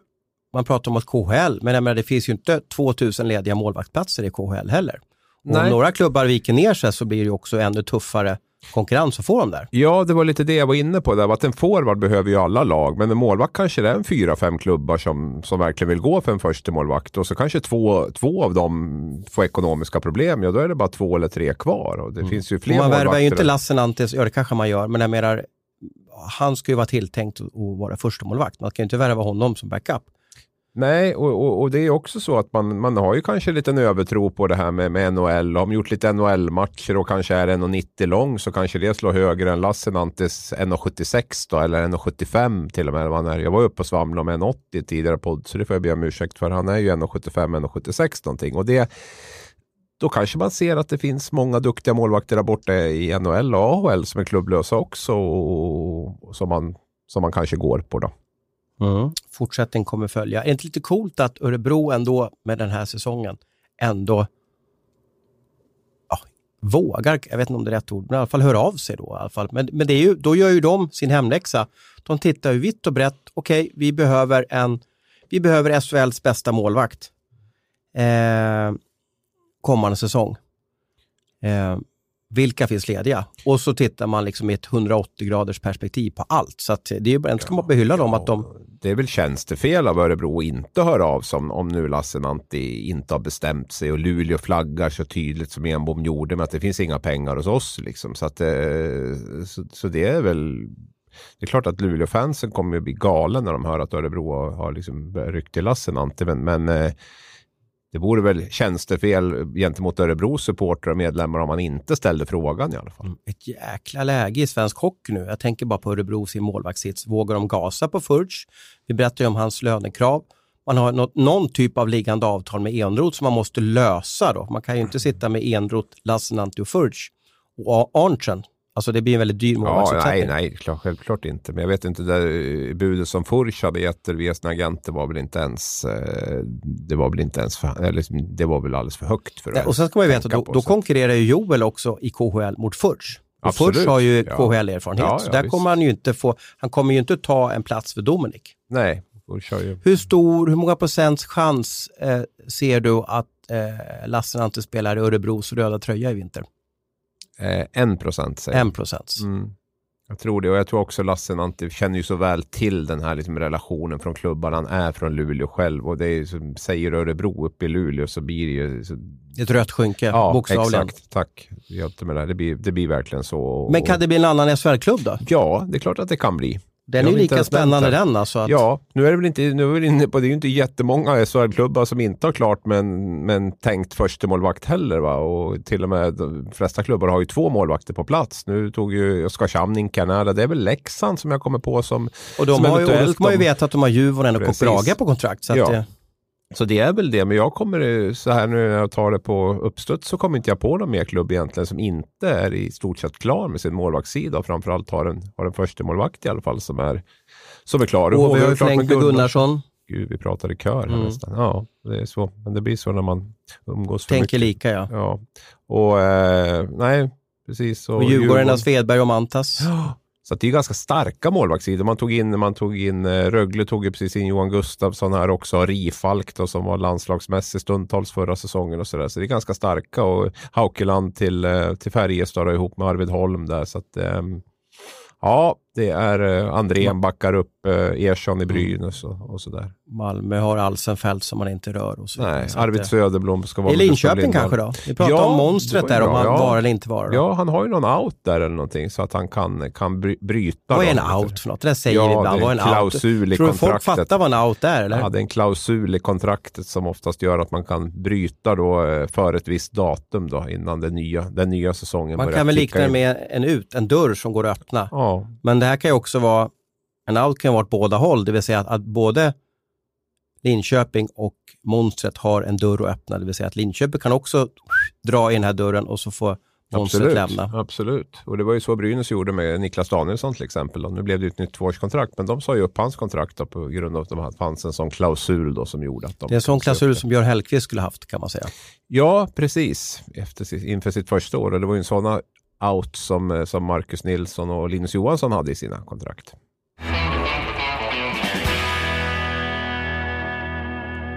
man pratar om att KHL, men menar, det finns ju inte 2000 lediga målvaktsplatser i KHL heller. Och om några klubbar viker ner sig så blir det också ännu tuffare konkurrens att få dem där. Ja, det var lite det jag var inne på. Där, att en forward behöver ju alla lag, men en målvakt kanske det är en fyra, fem klubbar som, som verkligen vill gå för en första målvakt och så kanske två, två av dem får ekonomiska problem. Ja, då är det bara två eller tre kvar och det mm. finns ju fler Man värvar ju inte Lassinantti, ja det kanske man gör, men jag menar, han ska ju vara tilltänkt att vara första målvakt. Man kan ju inte värva honom som backup. Nej, och, och, och, det är också så att man, man har ju kanske en liten övertro på det här med, med NHL. Har man gjort lite NHL-matcher och kanske är 1,90 lång så kanske det slår högre än Lassinantis 1,76 då, eller 1,75 till och med. Man är. Jag var uppe och svamlade om 1,80 tidigare podd, så det får jag be om ursäkt för. Han är ju 1,75, 1,76 någonting. Och det, då kanske man ser att det finns många duktiga målvakter där borta i NHL och AHL som är klubblösa också och, och som, man, som man kanske går på. då. Mm. Fortsättning kommer följa. Är det inte lite coolt att Örebro ändå med den här säsongen ändå ja, vågar, jag vet inte om det är rätt ord, men i alla fall hör av sig då. I alla fall. Men, men det är ju, då gör ju de sin hemläxa. De tittar ju vitt och brett. Okej, okay, vi behöver en, vi behöver SHLs bästa målvakt eh, kommande säsong. Eh, vilka finns lediga? Och så tittar man liksom i ett 180 graders perspektiv på allt. Så att det är ju, inte ska man behylla dem att de... Det är väl tjänstefel av Örebro att inte höra av sig om, om nu Lassinantti inte har bestämt sig och Luleå flaggar så tydligt som Enbom gjorde med att det finns inga pengar hos oss. Liksom. Så, att, eh, så, så det är väl det är klart att Luleå-fansen kommer att bli galen när de hör att Örebro har, har liksom ryckt till Lassinantti. Men, men eh, det vore väl tjänstefel gentemot Örebros supportrar och medlemmar om man inte ställde frågan i alla fall. Mm, ett jäkla läge i svensk hockey nu. Jag tänker bara på Örebro sin målvaktssits. Vågar de gasa på Furch? Vi berättade om hans lönekrav. Man har något, någon typ av liggande avtal med Enroth som man måste lösa. Då. Man kan ju inte sitta med Enroth, Lassinantti och Furch och Arntzen Alltså det blir en väldigt dyr målvaktsuppsättning. Ja, nej, nej, klart, självklart inte. Men jag vet inte, det budet som Furch hade gett via sina agenter var väl inte ens, eh, det var väl inte ens, för, eller, det var väl alldeles för högt för att Och sen ska man ju veta, då, då konkurrerar ju Joel också i KHL mot Furch. Och Absolut. Furch har ju KHL-erfarenhet, ja, så där visst. kommer han ju inte få, han kommer ju inte ta en plats för Dominik. Nej, ju... Hur stor, hur många procents chans eh, ser du att eh, Lassinantti spelar i Örebros röda tröja i vinter? Eh, en procent säger En procent. Mm. Jag tror det och jag tror också Lassinantti känner ju så väl till den här liksom relationen från klubban. Han är från Luleå själv och det är som säger Örebro uppe i Luleå så blir det ju... Så... Ett rött skynke, ja, bokstavligen. exakt. Tack. Hjälpte med det. Det blir, det blir verkligen så. Men kan det bli en annan SHL-klubb då? Ja, det är klart att det kan bli. Den är ju lika spännande den alltså. Att... Ja, nu är det väl inte, nu är vi inne på, det är ju inte jättemånga SHL-klubbar som inte har klart med en, med en tänkt första målvakt heller. Va? Och till och med de flesta klubbar har ju två målvakter på plats. Nu tog ju Oskarshamn in Kanada. Det är väl Leksand som jag kommer på som Och de som har ju, och då ska man ju veta att de har Djurgården och Kopprage på kontrakt. Så ja. det... Så det är väl det, men jag kommer så här nu när jag tar det på uppstuds så kommer inte jag på någon mer klubb egentligen som inte är i stort sett klar med sin målvaktssida och framförallt har en, har en första målvakt i alla fall som är, som är klar. Och vi har ju förlängt med Gunnarsson. Gud, vi pratar i kör mm. nästan. Ja, det är så. Men det blir så när man umgås för Tänker mycket. lika ja. ja. Och eh, nej, precis. Och, och Djurgården, Svedberg och Mantas. Ja, så det är ganska starka målvaktssidor. Man tog in, man tog in eh, Rögle tog ju precis in Johan Gustafsson här också. Rifalk då, som var landslagsmässig stundtals förra säsongen och sådär. Så det är ganska starka och Haukeland till, eh, till Färjestad ihop med Arvid Holm där. Så att, ehm, Ja, det är eh, Andrén backar upp eh, Ersson i mm. Brynäs och, och sådär. Malmö har Alsenfelt som man inte rör. Och så Nej, så Arvid Söderblom ska vara I Linköping kanske då? Vi pratar ja, om monstret där, om han ja. var eller inte var. Då. Ja, han har ju någon out där eller någonting så att han kan, kan bryta. Vad är en out för något? Det där säger ja, ibland. Vad är en klausul out? Tror du folk fattar vad en out är? Eller? Ja, det är en klausul i kontraktet som oftast gör att man kan bryta då eh, för ett visst datum då innan den nya, den nya säsongen Man kan väl likna det med en ut, en dörr som går att öppna. Ja. Men det här kan ju också vara, en out kan vara åt båda håll, det vill säga att, att både Linköping och monstret har en dörr att öppna, det vill säga att Linköping kan också dra i den här dörren och så får monstret Absolut, lämna. absolut. Och det var ju så Brynäs gjorde med Niklas Danielsson till exempel. Och nu blev det ett nytt tvåårskontrakt, men de sa ju upp hans kontrakt på grund av att det fanns en sån klausul då som gjorde att de... Det är en sån klausul som Björn Hellkvist skulle haft kan man säga. Ja, precis. Efter, inför sitt första år. Och det var ju en sådana out som, eh, som Marcus Nilsson och Linus Johansson hade i sina kontrakt.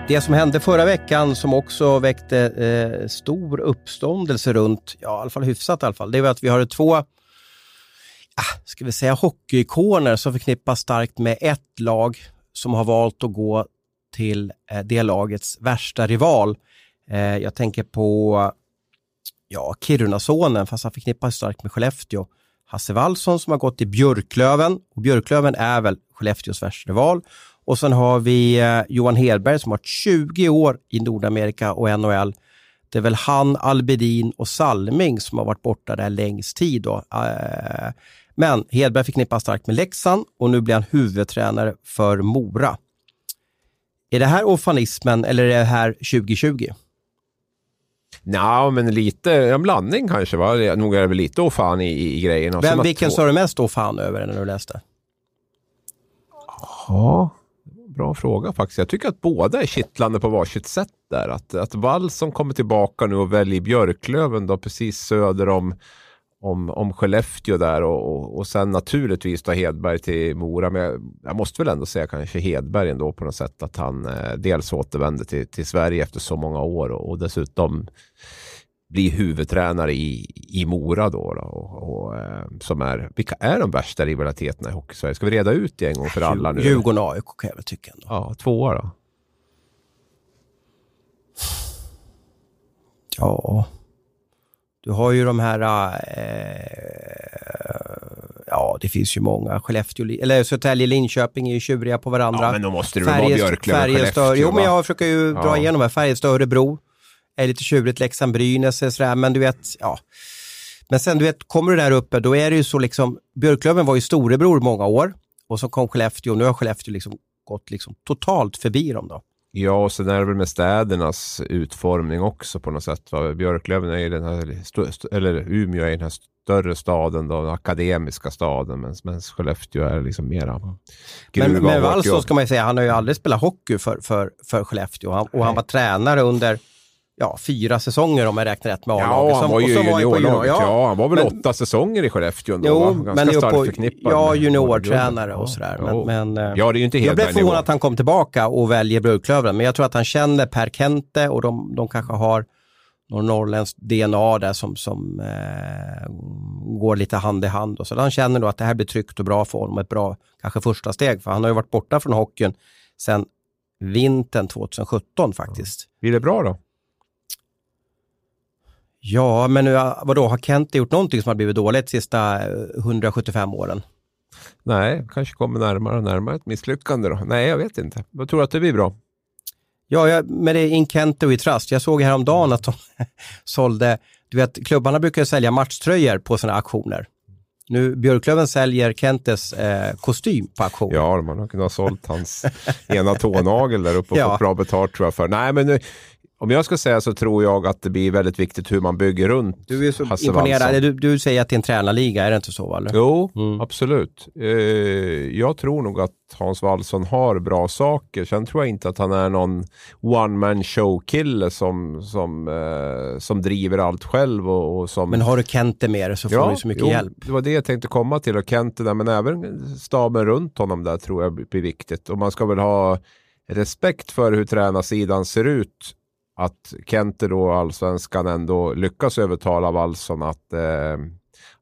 Det som hände förra veckan som också väckte eh, stor uppståndelse runt, ja i alla fall hyfsat i alla fall, det var att vi har två, ah, ska vi säga hockeyikoner som förknippas starkt med ett lag som har valt att gå till eh, det lagets värsta rival. Eh, jag tänker på ja, Kirunasonen, fast han förknippas starkt med Skellefteå. Hasse Wallson som har gått till Björklöven och Björklöven är väl Skellefteås värsta rival. Och sen har vi eh, Johan Hedberg som har varit 20 år i Nordamerika och NHL. Det är väl han, Albedin och Salming som har varit borta där längst tid. Då. Eh, men Hedberg förknippas starkt med Leksand och nu blir han huvudtränare för Mora. Är det här ofanismen eller är det här 2020? Ja, men lite en blandning kanske. Va? Nog är det väl lite ofan i, i grejerna. Sen Vem, vilken sa du mest då fan över när du läste? Ja, bra fråga faktiskt. Jag tycker att båda är kittlande på varsitt sätt där. Att, att Wall som kommer tillbaka nu och väljer Björklöven då precis söder om, om, om Skellefteå där och, och, och sen naturligtvis då Hedberg till Mora. Men jag, jag måste väl ändå säga kanske Hedberg ändå på något sätt att han eh, dels återvänder till, till Sverige efter så många år och, och dessutom blir huvudtränare i, i Mora då. då och, och, eh, som är, vilka är de värsta rivaliteterna i Hockeysverige? Ska vi reda ut det en gång för alla nu? Djurgården och AIK kan jag väl tycka ändå. Ja, tvåa då. Ja. Du har ju de här... Eh, ja, det finns ju många. Skellefteå, eller Södertälje, Linköping är ju tjuriga på varandra. Ja, men då måste det vara Björklöven, Färjestad, Skellefteå, Jo, men jag försöker ju dra Ja. igenom här. Färjestad, Örebro är lite tjurigt. Leksand, Brynäs är sådär, men du vet, ja. Men sen du vet, kommer du där uppe, då är det ju så liksom, Björklöven var ju storebror många år och så kom Skellefteå och nu har Skellefteå liksom gått liksom totalt förbi dem då. Ja, och sen är det väl med städernas utformning också på något sätt. Va? Björklöven är ju den här, eller Umeå är den här större staden, då, den akademiska staden, men, men Skellefteå är liksom mera Men gruva med Wallson ska man ju säga, han har ju aldrig spelat hockey för, för, för Skellefteå och han, och han var tränare under ja, fyra säsonger om jag räknar rätt med A-laget. Ja, han var ju juniorlaget. junior- Ja, han var väl men- åtta säsonger i Skellefteå ändå, Jo, va? Ganska men starkt på, förknippad ja, juniortränare och Ja, sådär. Men, men, eh, Ja, det är ju inte jag blev förvånad att han kom tillbaka och väljer Björklöven, men jag tror att han känner Per Kente och de, de kanske har någon norrländsk DNA där som, som eh, går lite hand i hand. Och så han känner då att det här blir tryggt och bra för honom, ett bra kanske första steg, för han har ju varit borta från hockeyn sedan vintern 2017 faktiskt. Blir det bra då? Ja, men vadå, har Kente gjort någonting som har blivit dåligt de sista eh, 175 åren? Nej, kanske kommer närmare och närmare ett misslyckande då. Nej, jag vet inte. Jag tror att det blir bra. Ja, jag, men det är in Kente och i Trust. Jag såg häromdagen att de *laughs* sålde, du vet klubbarna brukar sälja matchtröjor på sina auktioner. Nu Björklöven säljer Kentes eh, kostym på auktion. Ja, man har kunnat ha sålt hans ena tånagel där uppe och *laughs* Ja. fått bra betalt tror jag för. Nej, men nu, om jag ska säga så tror jag att det blir väldigt viktigt hur man bygger runt Du är så Hasse imponerad. Du, du säger att det är en tränarliga, är det inte så? Eller? Jo, Mm. absolut. Eh, jag tror nog att Hans Wallson har bra saker. Sen tror jag inte att han är någon one man show-kille som, som, eh, som driver allt själv. Och, och som, Men har du Kente med dig så får du så mycket jo, hjälp. Det var det jag tänkte komma till. Och Kente där, men även staben runt honom där tror jag blir viktigt. Och man ska väl ha respekt för hur tränarsidan ser ut. Att Kente då, allsvenskan, ändå lyckas övertala Wallson att, eh,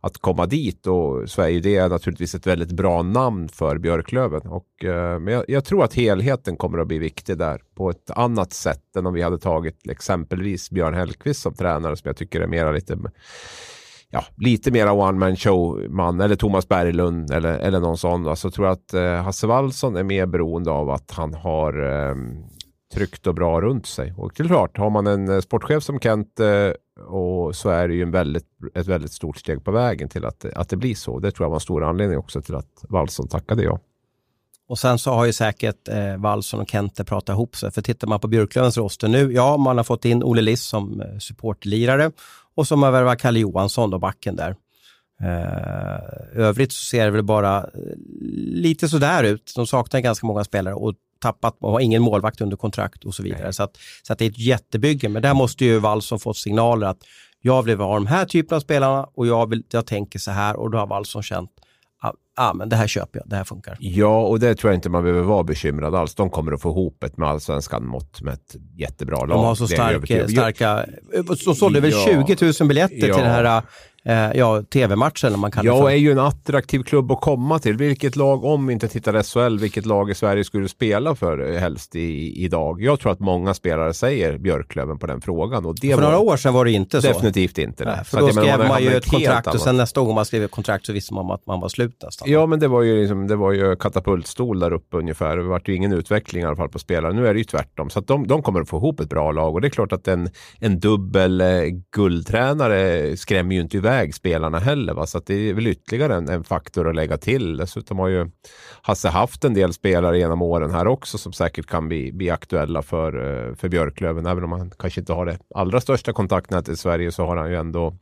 att komma dit. Och så är ju det naturligtvis ett väldigt bra namn för Björklöven. Och, eh, men jag, jag tror att helheten kommer att bli viktig där på ett annat sätt än om vi hade tagit exempelvis Björn Hellkvist som tränare som jag tycker är mera lite ja, lite mera one man show man eller Thomas Berglund eller, eller någon sån. Så alltså, tror jag att eh, Hasse Wallson är mer beroende av att han har eh, tryggt och bra runt sig. Och det är klart, har man en eh, sportchef som Kent eh, och så är det ju en väldigt, ett väldigt stort steg på vägen till att, att det blir så. Det tror jag var en stor anledning också till att Wallson tackade ja. Och sen så har ju säkert eh, Wallson och Kente pratat ihop sig. För tittar man på Björklövens roster nu, ja, man har fått in Olle Liss som eh, supportlirare och som har värvat Kalle Johansson, då backen där. Eh, övrigt så ser det väl bara lite sådär ut. De saknar ganska många spelare och tappat och har ingen målvakt under kontrakt och så vidare. Så, att, så att det är ett jättebygge. Men där måste ju Wallson fått signaler att jag vill ha de här typerna av spelarna och jag, vill, jag tänker så här och då har Wallson känt ah, men det här köper jag, det här funkar. Ja, och det tror jag inte man behöver vara bekymrad alls. De kommer att få ihop ett med allsvenskan mått med ett jättebra lag. De har så starka, starka så sålde väl ja, 20 000 biljetter ja. till den här eh, ja, tv-matchen. Man kan ja, är ju en attraktiv klubb att komma till. Vilket lag, om vi inte tittar SHL, vilket lag i Sverige skulle spela för helst i, idag? Jag tror att många spelare säger Björklöven på den frågan. Och det för var, några år sedan var det inte så. Definitivt inte. Nej, för så då skrev man, man ju ett kontrakt och sen nästa gång man skrev ett kontrakt så visste man att man var slut nästan. Ja, men det var ju, liksom, det var ju katapultstol där uppe ungefär. Det var ju ingen utveckling i alla fall på spelare. Nu är det ju tvärtom. Så att de, de kommer att få ihop ett bra lag och det är klart att en, en dubbel eh, guldtränare skrämmer ju inte iväg spelarna heller. Va? Så att det är väl ytterligare en, en, faktor att lägga till. Dessutom har ju Hasse haft en del spelare genom åren här också som säkert kan bli, bli aktuella för, eh, för Björklöven. Även om han kanske inte har det allra största kontaktnätet i Sverige så har han ju ändå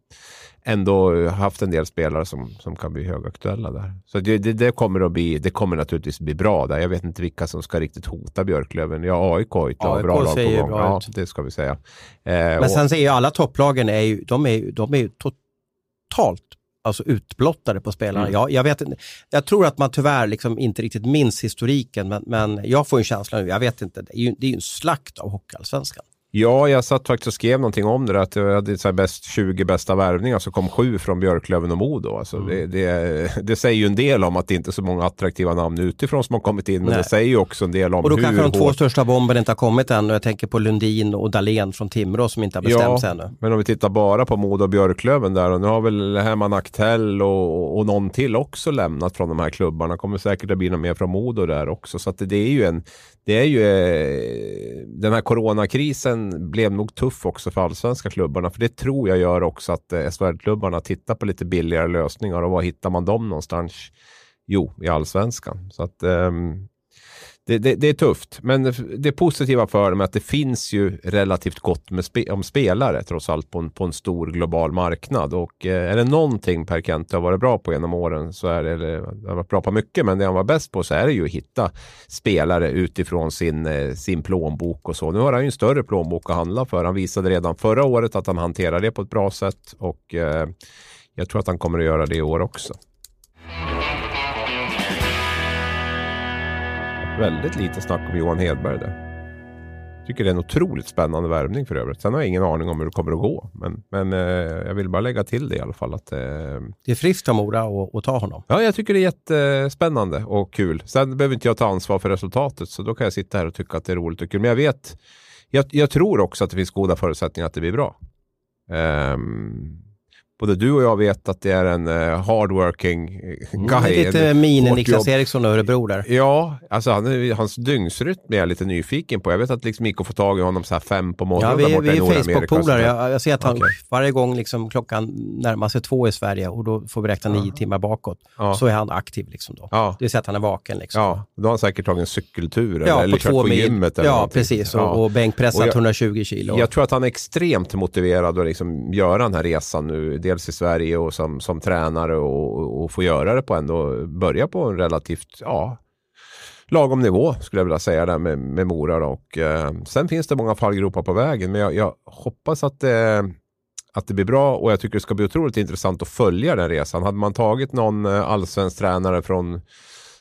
ändå haft en del spelare som, som kan bli högaktuella där. Så det, det, det, kommer att bli, det kommer naturligtvis bli bra där. Jag vet inte vilka som ska riktigt hota Björklöven. Ja, AIK har ett AIK bra lag på gång. Ja, det ska vi säga. Eh, Men och, sen ser ju alla topplagen, är ju, de, är, de är ju totalt alltså utblottade på spelarna. Mm. Jag, jag, vet, jag tror att man tyvärr liksom inte riktigt minns historiken, men, men jag får en känsla nu, jag vet inte, det är ju, det är ju en slakt av Hockeyallsvenskan. Ja, jag satt faktiskt och skrev någonting om det, att jag hade så bäst 20 bästa värvningar, så kom sju från Björklöven och Modo. Alltså mm. det, det, det, säger ju en del om att det inte är så många attraktiva namn utifrån som har kommit in, men Nej. det säger ju också en del om Och då hur kanske de två största bomberna inte har kommit än, jag tänker på Lundin och Dahlén från Timrå som inte har bestämt ja, ännu. men om vi tittar bara på Modo och Björklöven där, och nu har väl Herman Aktell och, och någon till också lämnat från de här klubbarna. kommer säkert att bli något mer från Modo där också, så det, det är ju en det är ju, eh, den här coronakrisen blev nog tuff också för allsvenska klubbarna. För det tror jag gör också att eh, SHL-klubbarna tittar på lite billigare lösningar. Och var hittar man dem någonstans? Jo, i allsvenskan. Så att, um, det, det, det, är tufft, men det positiva för dem är att det finns ju relativt gott med spe, om spelare trots allt på en, på en stor global marknad. Och eh, är det någonting Per Kent har varit bra på genom åren så är det, eller, han har varit bra på mycket, men det han var bäst på så är det ju att hitta spelare utifrån sin, eh, sin plånbok och så. Nu har han ju en större plånbok att handla för. Han visade redan förra året att han hanterar det på ett bra sätt och eh, jag tror att han kommer att göra det i år också. Väldigt lite snack om Johan Hedberg där. Tycker det är en otroligt spännande värvning för övrigt. Sen har jag ingen aning om hur det kommer att gå. Men, men eh, jag vill bara lägga till det i alla fall. Att, eh, det är friskt av Mora att, ta honom. Ja, jag tycker det är jättespännande och kul. Sen behöver inte jag ta ansvar för resultatet, så då kan jag sitta här och tycka att det är roligt och kul. Men jag vet, jag, jag tror också att det finns goda förutsättningar att det blir bra. Um, både du och jag vet att det är en uh, hardworking eh, mm, guy. Mm, lite mini Niklas Eriksson och Örebro där. Ja, alltså han, hans dygnsrytm är jag lite nyfiken på. Jag vet att liksom Mikko får tag i honom så här fem på morgonen. Ja, vi, vi är Facebook-polare. Jag, jag, ser att han okay. varje gång liksom klockan närmar sig två i Sverige och då får vi räkna nio timmar bakåt. Ja. Så är han aktiv. Liksom då. Ja. Det vill säga att han är vaken. Liksom. Ja, då har han säkert tagit en cykeltur ja, eller, kört på gymmet. Eller ja, någonting. precis. Och, ja. och bänkpressat och jag, 120 kilo. Jag tror att han är extremt motiverad att liksom göra den här resan nu. Dels i Sverige och som, som tränare och, och få göra det på ändå, börja på en relativt, ja, lagom nivå skulle jag vilja säga där med, med Mora. Då. Och, eh, sen finns det många fallgropar på vägen, men jag, jag hoppas att det, att det blir bra och jag tycker det ska bli otroligt intressant att följa den resan. Hade man tagit någon eh, allsvensk tränare från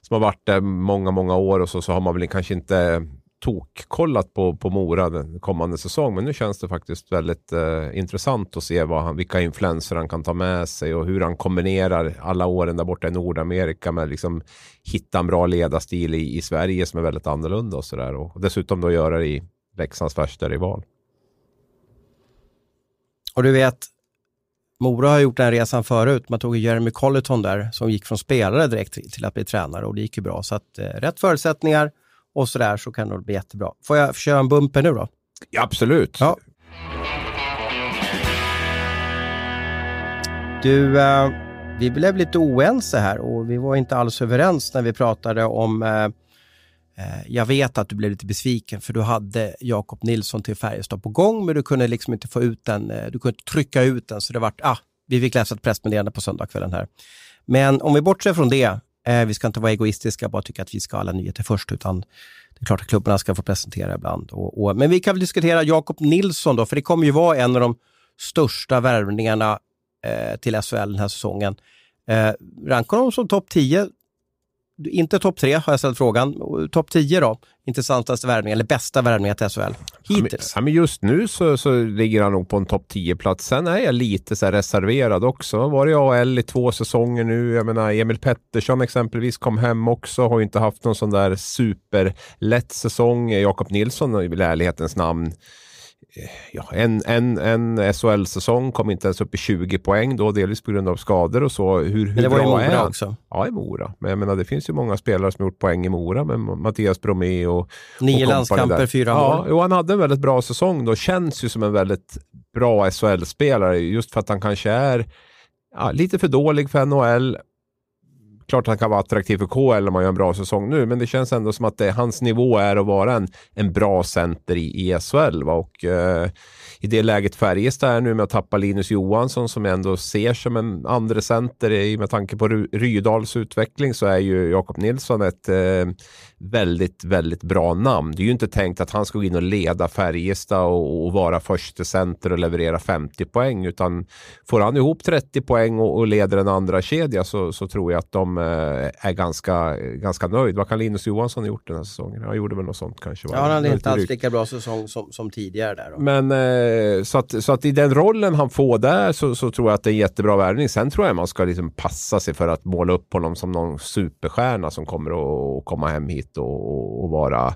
som har varit där många, många år och så, så har man väl kanske inte tokkollat på, på Mora den kommande säsong. Men nu känns det faktiskt väldigt eh, intressant att se vad han, vilka influenser han kan ta med sig och hur han kombinerar alla åren där borta i Nordamerika med liksom hitta en bra ledarstil i, i Sverige som är väldigt annorlunda och sådär. Och dessutom då göra det i Leksands värsta rival. Och du vet, Mora har gjort den resan förut. Man tog Jeremy Colleton där som gick från spelare direkt till att bli tränare och det gick ju bra. Så att eh, rätt förutsättningar och sådär så kan det bli jättebra. Får jag köra en bumper nu då? Ja, absolut. Ja. Du, eh, vi blev lite oense här och vi var inte alls överens när vi pratade om eh, Eh, jag vet att du blev lite besviken för du hade Jakob Nilsson till Färjestad på gång men du kunde liksom inte få ut den, eh, du kunde inte trycka ut den så det vart, ah, vi fick läsa ett pressmeddelande på söndagskvällen här. Men om vi bortser från det, Eh, vi ska inte vara egoistiska och bara tycka att vi ska ha alla nyheter först utan det är klart att klubbarna ska få presentera ibland. Och, och, men vi kan väl diskutera Jakob Nilsson då, för det kommer ju vara en av de största värvningarna eh, till SHL den här säsongen. Eh, rankar honom som topp 10 inte topp tre har jag ställt frågan. Topp 10 då? Intressantaste värvning eller bästa värvningar till SHL hittills? Ja, men just nu så, så ligger han nog på en topp 10-plats. Sen är jag lite så reserverad också. Har varit AL i två säsonger nu. Jag menar Emil Pettersson exempelvis kom hem också. Har inte haft någon sån där superlätt säsong. Jakob Nilsson i ärlighetens namn ja, en, en, en SHL-säsong kom inte ens upp i 20 poäng då, delvis på grund av skador och så. Hur, hur men det var i Mora också? Ja, i Mora. Men jag menar, det finns ju många spelare som gjort poäng i Mora med Mattias Bromé och Nio och landskamper, fyra mål. Ja, och han hade en väldigt bra säsong då. Känns ju som en väldigt bra SHL-spelare just för att han kanske är ja, lite för dålig för NHL klart att han kan vara attraktiv för KL om man gör en bra säsong nu, men det känns ändå som att det, hans nivå är att vara en, en bra center i, i SHL. Va? Och, eh, i det läget Färjestad är nu med att tappa Linus Johansson som jag ändå ser som en andra center med tanke på Rydals utveckling så är ju Jakob Nilsson ett eh, väldigt, väldigt bra namn. Det är ju inte tänkt att han ska gå in och leda Färjestad och, och vara första center och leverera 50 poäng utan får han ihop 30 poäng och, och leder en andra kedja så, så tror jag att de eh, är ganska, ganska nöjd. Vad kan Linus Johansson ha gjort den här säsongen? Han gjorde väl något sånt kanske? Ja, han hade inte alls lika bra säsong som, som tidigare där. Då. Men eh, så, att, så att i den rollen han får där så, så tror jag att det är en jättebra värvning. Sen tror jag man ska liksom passa sig för att måla upp honom som någon superstjärna som kommer att komma hem hit hit och, och vara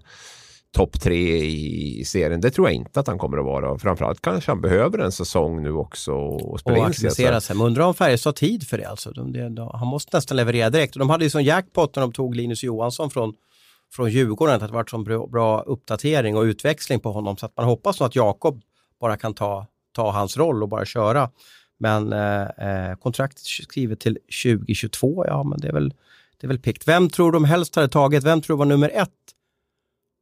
topp tre i serien. Det tror jag inte att han kommer att vara. Framförallt kanske han behöver en säsong nu också och spela och in sig. sig. Men undrar om Färjestad har tid för det alltså. De, de, han måste nästan leverera direkt. De hade ju som jackpot när de tog Linus Johansson från, från Djurgården. Att det varit en bra, bra uppdatering och utväxling på honom. Så att man hoppas att Jakob bara kan ta, ta hans roll och bara köra. Men eh, eh kontraktet skrivet till 2022, ja men det är väl det är väl pikt. Vem tror de helst hade tagit? Vem tror var nummer ett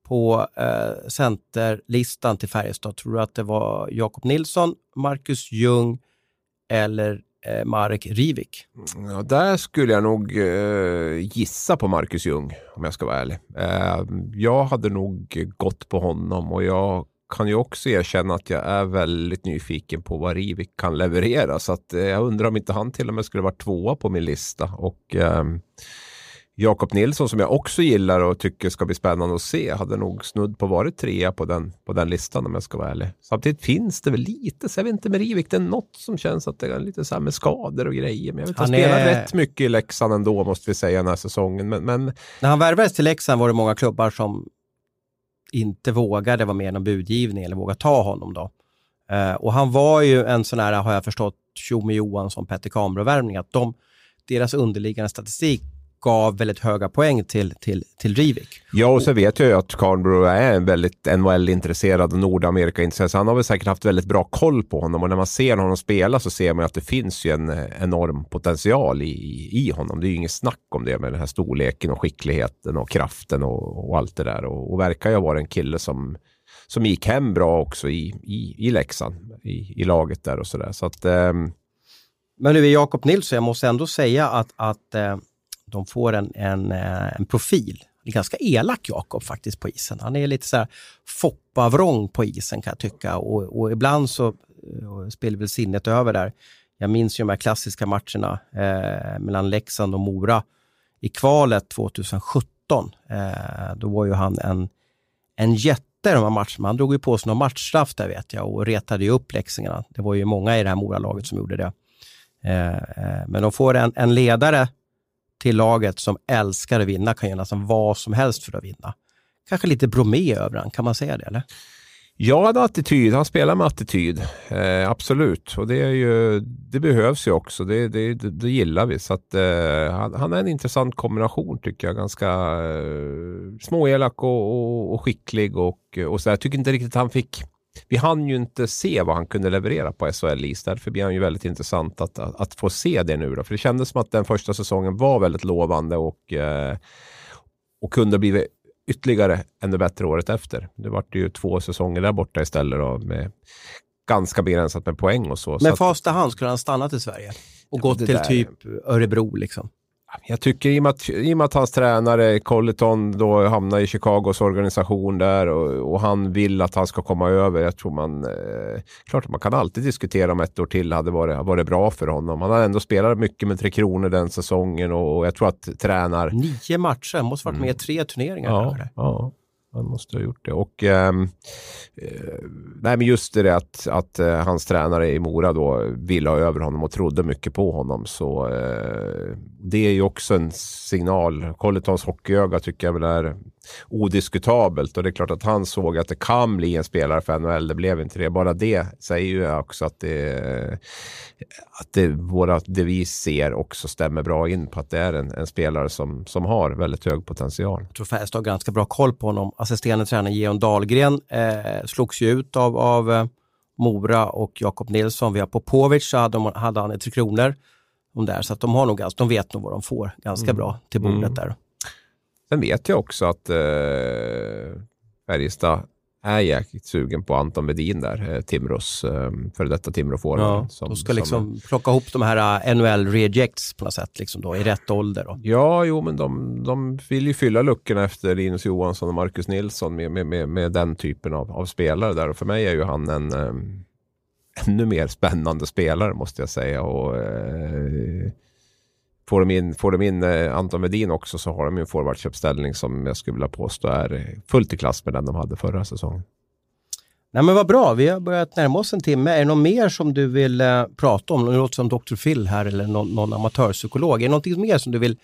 på eh, centerlistan till Färjestad? Tror du att det var Jakob Nilsson, Marcus Ljung eller eh, Marek Rivik? Mm, ja, där skulle jag nog eh, gissa på Marcus Ljung om jag ska vara ärlig. Eh, jag hade nog gått på honom och jag kan ju också erkänna att jag är väldigt nyfiken på vad Rivik kan leverera. Så att, eh, jag undrar om inte han till och med skulle vara tvåa på min lista. Och ehm, Jakob Nilsson som jag också gillar och tycker ska bli spännande att se hade nog snudd på varit trea på den, på den listan om jag ska vara ärlig. Samtidigt finns det väl lite, så jag vet inte med Rivik, det är något som känns att det är lite så här med skador och grejer. Men jag vet, han, han spelar är... rätt mycket i Leksand ändå måste vi säga den här säsongen. Men, men... När han värvades till Leksand var det många klubbar som inte vågade vara med i någon budgivning eller våga ta honom då. Uh, och han var ju en sån här, har jag förstått, Tjomme Johansson, Petter Kamro-värvning, att de, deras underliggande statistik gav väldigt höga poäng till, till, till Rivik. Ja, och så vet jag ju att Carnbro är en väldigt NHL-intresserad och Nordamerika-intresserad, så han har väl säkert haft väldigt bra koll på honom och när man ser honom spela så ser man att det finns ju en enorm potential i, i honom. Det är ju inget snack om det med den här storleken och skickligheten och kraften och, och allt det där och, och verkar ju vara en kille som som gick hem bra också i, i, i Leksand, i, i laget där och sådär. Så att, um... Men nu är Jakob Nilsson, jag måste ändå säga att, att eh, de får en, en, eh, en profil. Det är ganska elak Jakob faktiskt på isen. Han är lite så här Foppa-vrång på isen kan jag tycka och, och ibland så eh, och spelar väl sinnet över där. Jag minns ju de här klassiska matcherna eh, mellan Leksand och Mora i kvalet 2017. Eh, då var ju han en, en jätte i de här matcherna. Han drog ju på sig någon matchstraff där vet jag och retade ju upp leksingarna. Det var ju många i det här Mora-laget som gjorde det. Eh, eh, men de får en, en ledare till laget som älskar att vinna, kan göra nästan vad som helst för att vinna. Kanske lite Bromé över han, kan man säga det eller? Ja, han har attityd. Han spelar med attityd. Eh, absolut. Och det, är ju, det behövs ju också. Det, det, det, det gillar vi. Så att, eh, han, han, är en intressant kombination tycker jag. Ganska eh, småelak och, och, och, skicklig. Och, och så Jag tycker inte riktigt han fick vi hann ju inte se vad han kunde leverera på SHL-is. Därför blir han ju väldigt intressant att, att, att, få se det nu. Då. För det kändes som att den första säsongen var väldigt lovande och, eh, och kunde blivit ytterligare ännu bättre året efter. Det vart ju två säsonger där borta istället då, med ganska begränsat med poäng och så. Men så första hand skulle han stannat i Sverige och Ja, gått det till där- typ Örebro liksom. Jag tycker i och, med att, i och med att hans tränare Colleton då hamnar i Chicagos organisation där och, och han vill att han ska komma över. Jag tror man, eh, klart att man kan alltid diskutera om ett år till hade varit, varit bra för honom. Han har ändå spelat mycket med Tre Kronor den säsongen och, och jag tror att tränar... Nio matcher, måste varit med i tre turneringar Ja, ja, han måste ha gjort det. Och, ehm, eh, nej, men just det att, att eh, hans tränare i Mora då ville ha över honom och trodde mycket på honom. Så eh, det är ju också en signal. Colletons hockeyöga tycker jag väl är odiskutabelt och det är klart att han såg att det kan bli en spelare för NHL. Det blev inte det. Bara det säger ju också att det, att det, våra, det vi ser också stämmer bra in på att det är en, en spelare som, som har väldigt hög potential. Jag tror Färjestad har ganska bra koll på honom. Assisterande tränare Geon Dahlgren eh, slogs ju ut av, av eh, Mora och Jakob Nilsson. Via Popovic så hade, de, hade han i Tre Kronor. De där, så att de, har nog, de vet nog vad de får ganska bra till bordet Mm. där. Sen vet jag också att eh, Färjestad är jäkligt sugen på Anton Vedin där, eh, Timrås, eh, före detta Timrå-forward. Ja, de ska liksom plocka ihop de här eh, NHL rejects på något sätt, liksom då, i rätt ålder. Då. Ja, jo, men de, de vill ju fylla luckorna efter Linus Johansson och Marcus Nilsson med, med, med, med den typen av, av spelare där. Och för mig är ju han en eh, ännu mer spännande spelare måste jag säga. Och, eh, får de in, får de in eh, Anton Wedin också så har de en forwardsuppställning som jag skulle vilja påstå är fullt i klass med den de hade förra säsongen. Nej men vad bra, vi har börjat närma oss en timme. Är det något mer som du vill eh, prata om? Nu låter som Dr. Phil här eller någon, någon amatörpsykolog. Är det något mer som du vill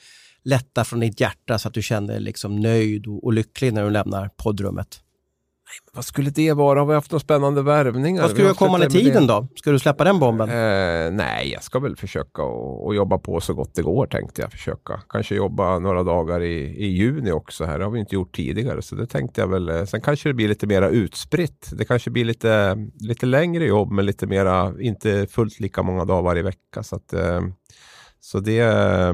lätta från ditt hjärta så att du känner dig liksom nöjd och, och lycklig när du lämnar poddrummet? Vad skulle det vara? Har vi haft några spännande värvningar? Vad Vi du avslutat med tiden då? Ska du släppa den bomben? Eh, nej, jag ska väl försöka och, och jobba på så gott det går tänkte jag försöka. Kanske jobba några dagar i, i juni också här. Det har vi inte gjort tidigare så det tänkte jag väl. eh, Sen kanske det blir lite mera utspritt. Det kanske blir lite, lite längre jobb men lite mera, inte fullt lika många dagar varje vecka. Så, att, eh, så det, eh,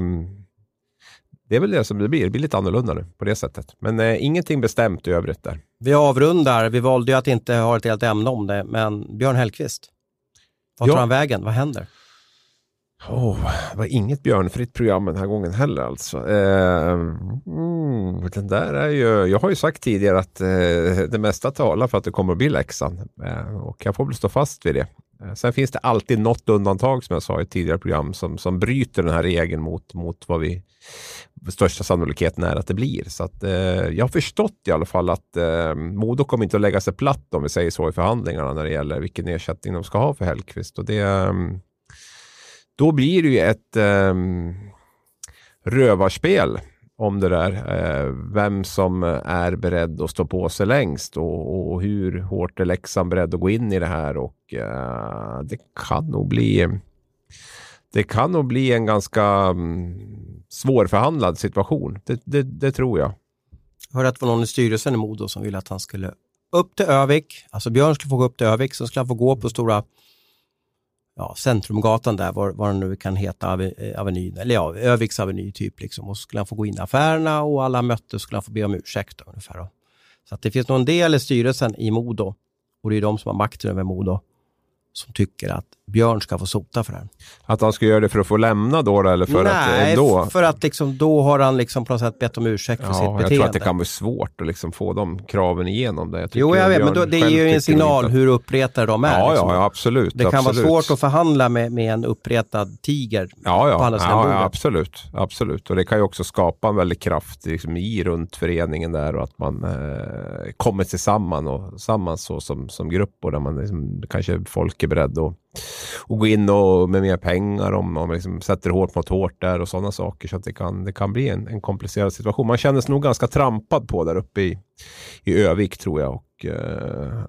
det är väl det som det blir. Det blir lite annorlunda nu på det sättet. Men eh, ingenting bestämt i övrigt där. Vi avrundar. Vi valde ju att inte ha ett helt ämne om det, men Björn Hellkvist. Vart Ja. tar han vägen? Vad händer? Oh, det var inget björnfritt program den här gången heller alltså. Eh, mm, den där är ju, jag har ju sagt tidigare att eh, det mesta talar för att det kommer att bli Leksand. Eh, och jag får väl stå fast vid det. Eh, sen finns det alltid något undantag som jag sa i ett tidigare program som, som bryter den här regeln mot, mot vad vi största sannolikheten är att det blir. Så att, eh, jag har förstått i alla fall att eh, Modo kommer inte att lägga sig platt om vi säger så i förhandlingarna när det gäller vilken ersättning de ska ha för Hellkvist. Och det, eh, då blir det ju ett eh, rövarspel om det där. Eh, vem som är beredd att stå på sig längst och, och hur hårt är Leksand beredd att gå in i det här. Och eh, det kan nog bli det kan nog bli en ganska mm, svårförhandlad situation. Det, det, det tror jag. Jag hörde att det var någon i styrelsen i Modo som ville att han skulle upp till Övik. Alltså Björn skulle få gå upp till Övik, så skulle han få gå på stora ja, Centrumgatan där, vad, vad den nu kan heta, eh, Avenyn, eller ja, Öviks Aveny typ. Liksom. Och så skulle han få gå in i affärerna och alla mötte skulle han få be om ursäkt. Då, ungefär, då. Så att det finns nog en del i styrelsen i Modo, och det är de som har makten över Modo, som tycker att Björn ska få sota för det här. Att han ska göra det för att få lämna då eller för att Nej, ändå? för att liksom, då har han liksom på något sätt bett om ursäkt för sitt Ja, jag beteende. tror att det kan bli svårt att liksom få de kraven igenom det. Jag Jo, jag vet, Björn men då, det är ju en signal att- hur uppretade de är. Ja, liksom. ja, absolut. Det kan absolut. vara svårt att förhandla med, med en uppretad tiger Ja, ja, på andra sidan ja, bordet. ja absolut, absolut. Och det kan ju också skapa en väldig kraft liksom, i runt föreningen där och att man eh, kommer tillsammans och tillsammans så, som, som grupp och där man liksom, kanske folk är beredda att, att gå in och med mer pengar om man liksom sätter hårt mot hårt där och sådana saker. Så det kan, det kan bli en, en komplicerad situation. Man känner sig nog ganska trampad på där uppe i, i Övik tror jag. Och, eh,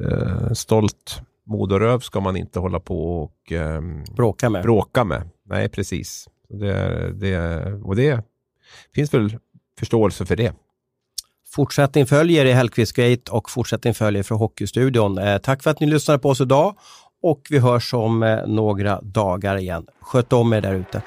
eh, stolt modoröv ska man inte hålla på och ehm, Bråka med. bråka med. Nej, precis. Det, det, och det finns väl förståelse för det. Fortsättning följer i Hellkvist Gate och fortsättning följer från Hockeystudion. Eh, tack för att ni lyssnade på oss idag och vi hörs om eh, några dagar igen. Sköt om er där ute.